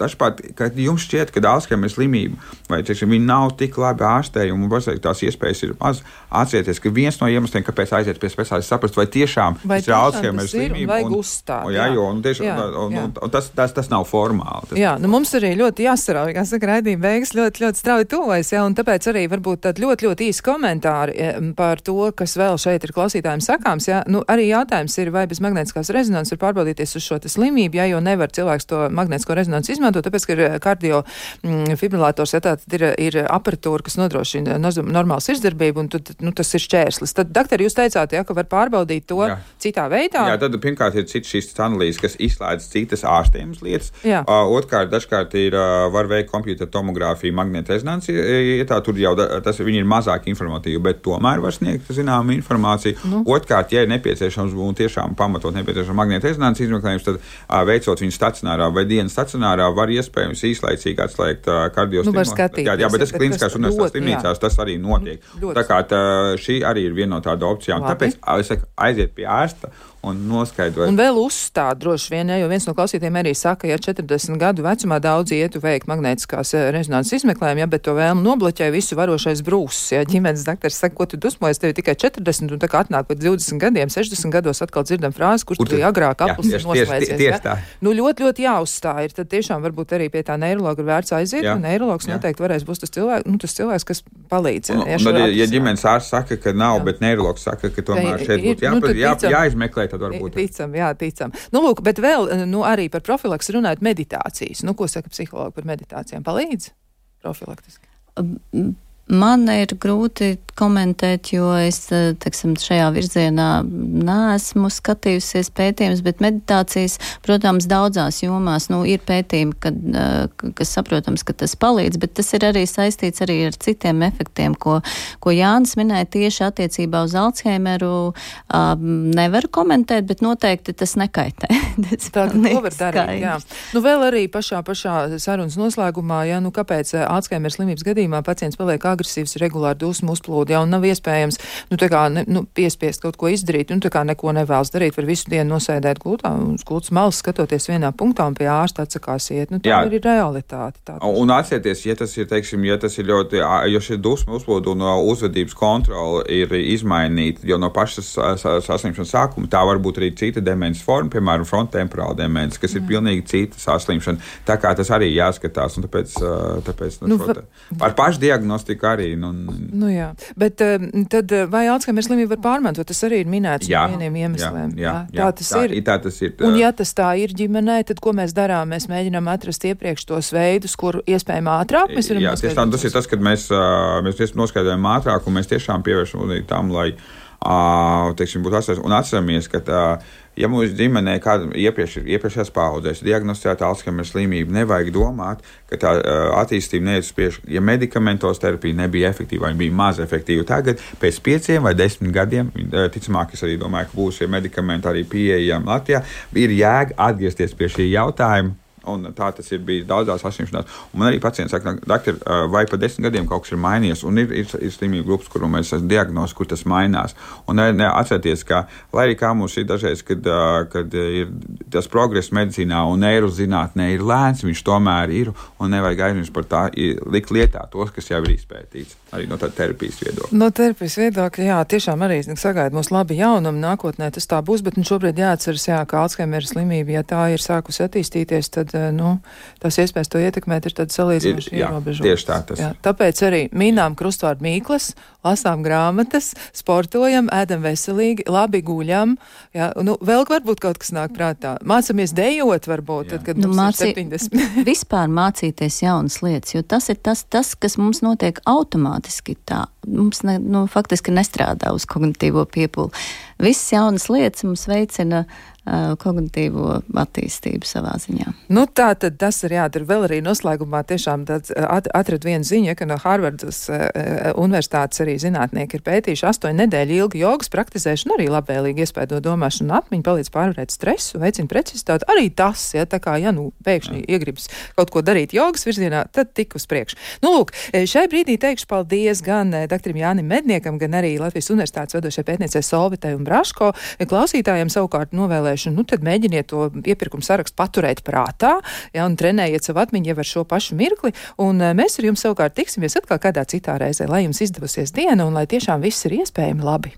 dažkārt, kad jums šķiet, ka Alzheimer slimība, vai, teiksim, viņi nav tik labi ārstējumi, un varbūt tās iespējas ir maz, atcerieties, ka viens no iemesliem, kāpēc aiziet pie speciālista, saprast, vai tiešām vai tas ir Alzheimer slimība. Un, uzstāt, jā, jo, un, tieši, jā, un, un, un, un tas, tas, tas nav formāli. Tas, jā, nu mums arī ļoti jāsarauj, kā saka, raidījuma beigas ļoti, ļoti strauji tuvojas, jā, un tāpēc arī varbūt tādi ļoti, ļoti īsi komentāri par to, kas vēl šeit ir klausītājiem sakāms. Jā, nu, arī jautājums ir, vai bez magnētiskās rezonances var pārbaudīties uz šo slimību, ja jau nevar cilvēks to magnētisko rezonanci izmantot, tāpēc, ka ir kardio mm, fibrilators, ja tā ir, ir aparatūra, kas nodrošina normālu sirdsdarbību, un tad, nu, tas ir šķērslis. Tad, doktori, jūs teicāt, ja, ka var pārbaudīt to jā. citā veidā? Jā, tad pirmkārt ir cits šīs analīzes, kas izslēdz citas ārstējumas lietas. Jā. Uh, Otrkārt, dažkārt ir, uh, var veikt kompjutora tomogrāfiju, magnēta rezonanci, ja tā tur jau tas, viņi ir mazāk informatīvi, bet tomēr var sniegt zināmu informāciju. Nu. Otrkārt, ja ir nepieciešams un tiešām pamatot nepieciešams magnēta rezonanci izmeklējums, tad uh, veicot viņu stacionārā vai dienas stacionārā, var iespējams īslaicīgi atslēgt kardiostimulāciju. Nu, jā, jā, bet tas kliniskās universitātes slimnīcās tas arī notiek. Ļoti. Tā kā tā, šī arī ir viena no tādām opcijām. Labi. Tāpēc es saku, aiziet pie ārsta un noskaidrot. Un vēl uzstāt droši vien, jo viens no klausītājiem arī saka, ja 40 gadu vecumā daudz ietu veikt magnētiskās eh, rezonanses izmeklējumu, ja, bet to vēlmu nobloķē visu varošais brūsis. Ja ģimenes dakteris saka, ko tu dusmojies, tev tikai 40, un tā kā atnāk pēc 20 gadiem, 60 gados atkal dzirdam frāzi, kurš tu bija agrāk ir noslēdzies. Ja? Nu, ļoti, ļoti jāuzstāj. Ir tad tiešām varbūt arī pie tā neirologa ir vērts aiziet, jā. un neirologs jā. noteikti varēs būt tas cilvēks, nu, tas cilvēks kas palīdz. Un, ja, un, ja, ja ģimenes ārsts saka, ka nav, jā. bet neirologs saka, ka tomēr šeit būtu jā, nu, jā, jāizmeklē tad varbūt. Ticam, jā, ticam. Nu, lūk, bet vēl nu, arī par profilaks runājot meditācijas. Nu, ko saka psihologi par meditācijām? Palīdz profilaktiski? Man ir grūti komentēt, jo es eh, teksim, šajā virzienā neesmu skatījusies pētījumus, bet meditācijas, protams, daudzās jomās nu, ir pētījumi, kad, eh, kas saprotams, ka tas palīdz, bet tas ir arī saistīts arī ar citiem efektiem, ko, ko Jānis minēja tieši attiecībā uz Alzheimeru. Nevaru komentēt, bet noteikti tas nekaitē. tas Tā to var darīt, jā. Nu, vēl arī pašā, pašā sarunas noslēgumā, ja, nu, kāpēc eh, Alzheimer slimības gadījumā pacients paliek agresīvs, regulāri dusmu uzplūdi, ja un nav iespējams, nu, kā, ne, nu, piespiest kaut ko izdarīt, un tā kā neko nevēlas darīt, var visu dienu nosēdēt gultā un gultas malas skatoties vienā punktā un pie ārsta atsakās iet. Nu, tā Jā. ir realitāte. Tā, un atcerieties, ja tas ir, teiksim, ja tas ir ļoti, jo šī dusmu uzplūdu un uzvedības kontrola ir izmainīta, jo no pašas saslimšanas sākuma tā var būt arī cita demences forma, piemēram, frontemporāla demence, kas ir Jā. pilnīgi cita saslimšana. Tā kā tas arī jāskatās, un tāpēc, tāpēc nu, nu, ar pašdiagnostiku arī. Nu, nu jā, bet tad vai Alzheimer slimība var pārmantot? Tas arī ir minēts jā, no vieniem iemesliem. Jā, jā, jā, tā tas tā, ir. Tā tas ir. Un ja tas tā ir ģimenē, tad ko mēs darām? Mēs mēģinām atrast iepriekš tos veidus, kur iespējami ātrāk mēs varam. Jā, tieši tā, tas ir tas, kad mēs, mēs noskaidrojam ātrāk un mēs tiešām pievēršam uzmanību tam, lai, teiksim, būtu atcerēties un atceramies, ka tā, Ja mūsu ģimenē kāda iepriekš, iepriekšējās paudzēs diagnosticēta Alzheimer slimība, nevajag domāt, ka tā attīstība neiet uz priekšu. Ja medikamentos terapija nebija efektīva, vai bija maz efektīva, tagad pēc pieciem vai desmit gadiem, ticamāk, es arī domāju, ka būs šie medikamenti arī pieejami Latvijā, ir jēga atgriezties pie šī jautājuma Un tā tas ir bijis daudzās saslimšanās. Un man arī pacients saka, doktor, vai pa desmit gadiem kaut kas ir mainījies, un ir, ir, ir slimību grupas, kur mēs esam diagnozi, kur tas mainās. Un atcerieties, ka, lai arī kā mums ir dažreiz, kad, kad ir tas progress medicīnā un neirozinātnē ir lēns, viņš tomēr ir, un nevajag aizmirst par tā, likt lietā tos, kas jau ir izpētīts. Arī no tāda terapijas viedokļa. No terapijas viedokļa, jā, tiešām arī sagaida mums labi jaunumi nākotnē, tas tā būs, bet nu, šobrīd jāatceras, jā, ka Alzheimer slimība, ja tā ir sākusi attīstīties, tad nu, tās iespējas to ietekmēt ir salīdzinoši ierobežotas. Tieši tā tas ir. Tāpēc arī mīnām krustvārdu mīklas, lasām grāmatas, sportojam, ēdam veselīgi, labi guļam. Jā, nu, vēl varbūt kaut kas nāk prātā. Mācāmies dejot, varbūt, tad, kad nu, mums mācī... ir 70. vispār mācīties jaunas lietas, jo tas ir tas, tas kas mums notiek automātiski tā. Mums ne, nu, faktiski nestrādā uz kognitīvo piepūli. Visas jaunas lietas mums veicina uh, kognitīvo attīstību savā ziņā. Nu, tā tad tas ir jādara vēl arī noslēgumā. Tiešām at, atrad vienu ziņu, ka no Harvardas uh, universitātes arī zinātnieki ir pētījuši astoņu nedēļu ilgu jogas praktizēšanu, arī labvēlīgi iespēdo domāšanu un atmiņu, palīdz pārvarēt stresu, veicina precizitāti. Arī tas, ja tā kā, ja nu pēkšņi iegribas kaut ko darīt jogas virzienā, tad tik uz priekšu. Nu, lūk, šai brīdī teikšu paldies gan doktoram Jānim Medniekam, gan arī Latvijas universitātes vadošai pētniecei Solvitai un Braško. Klausītājiem savukārt novēlēšu, nu tad mēģiniet to iepirkumu sarakstu paturēt prātā, ja, un trenējiet savu atmiņu jau ar šo pašu mirkli, un mēs ar jums savukārt tiksimies atkal kādā citā reizē, lai jums izdevusies diena un lai tiešām viss ir iespējami labi.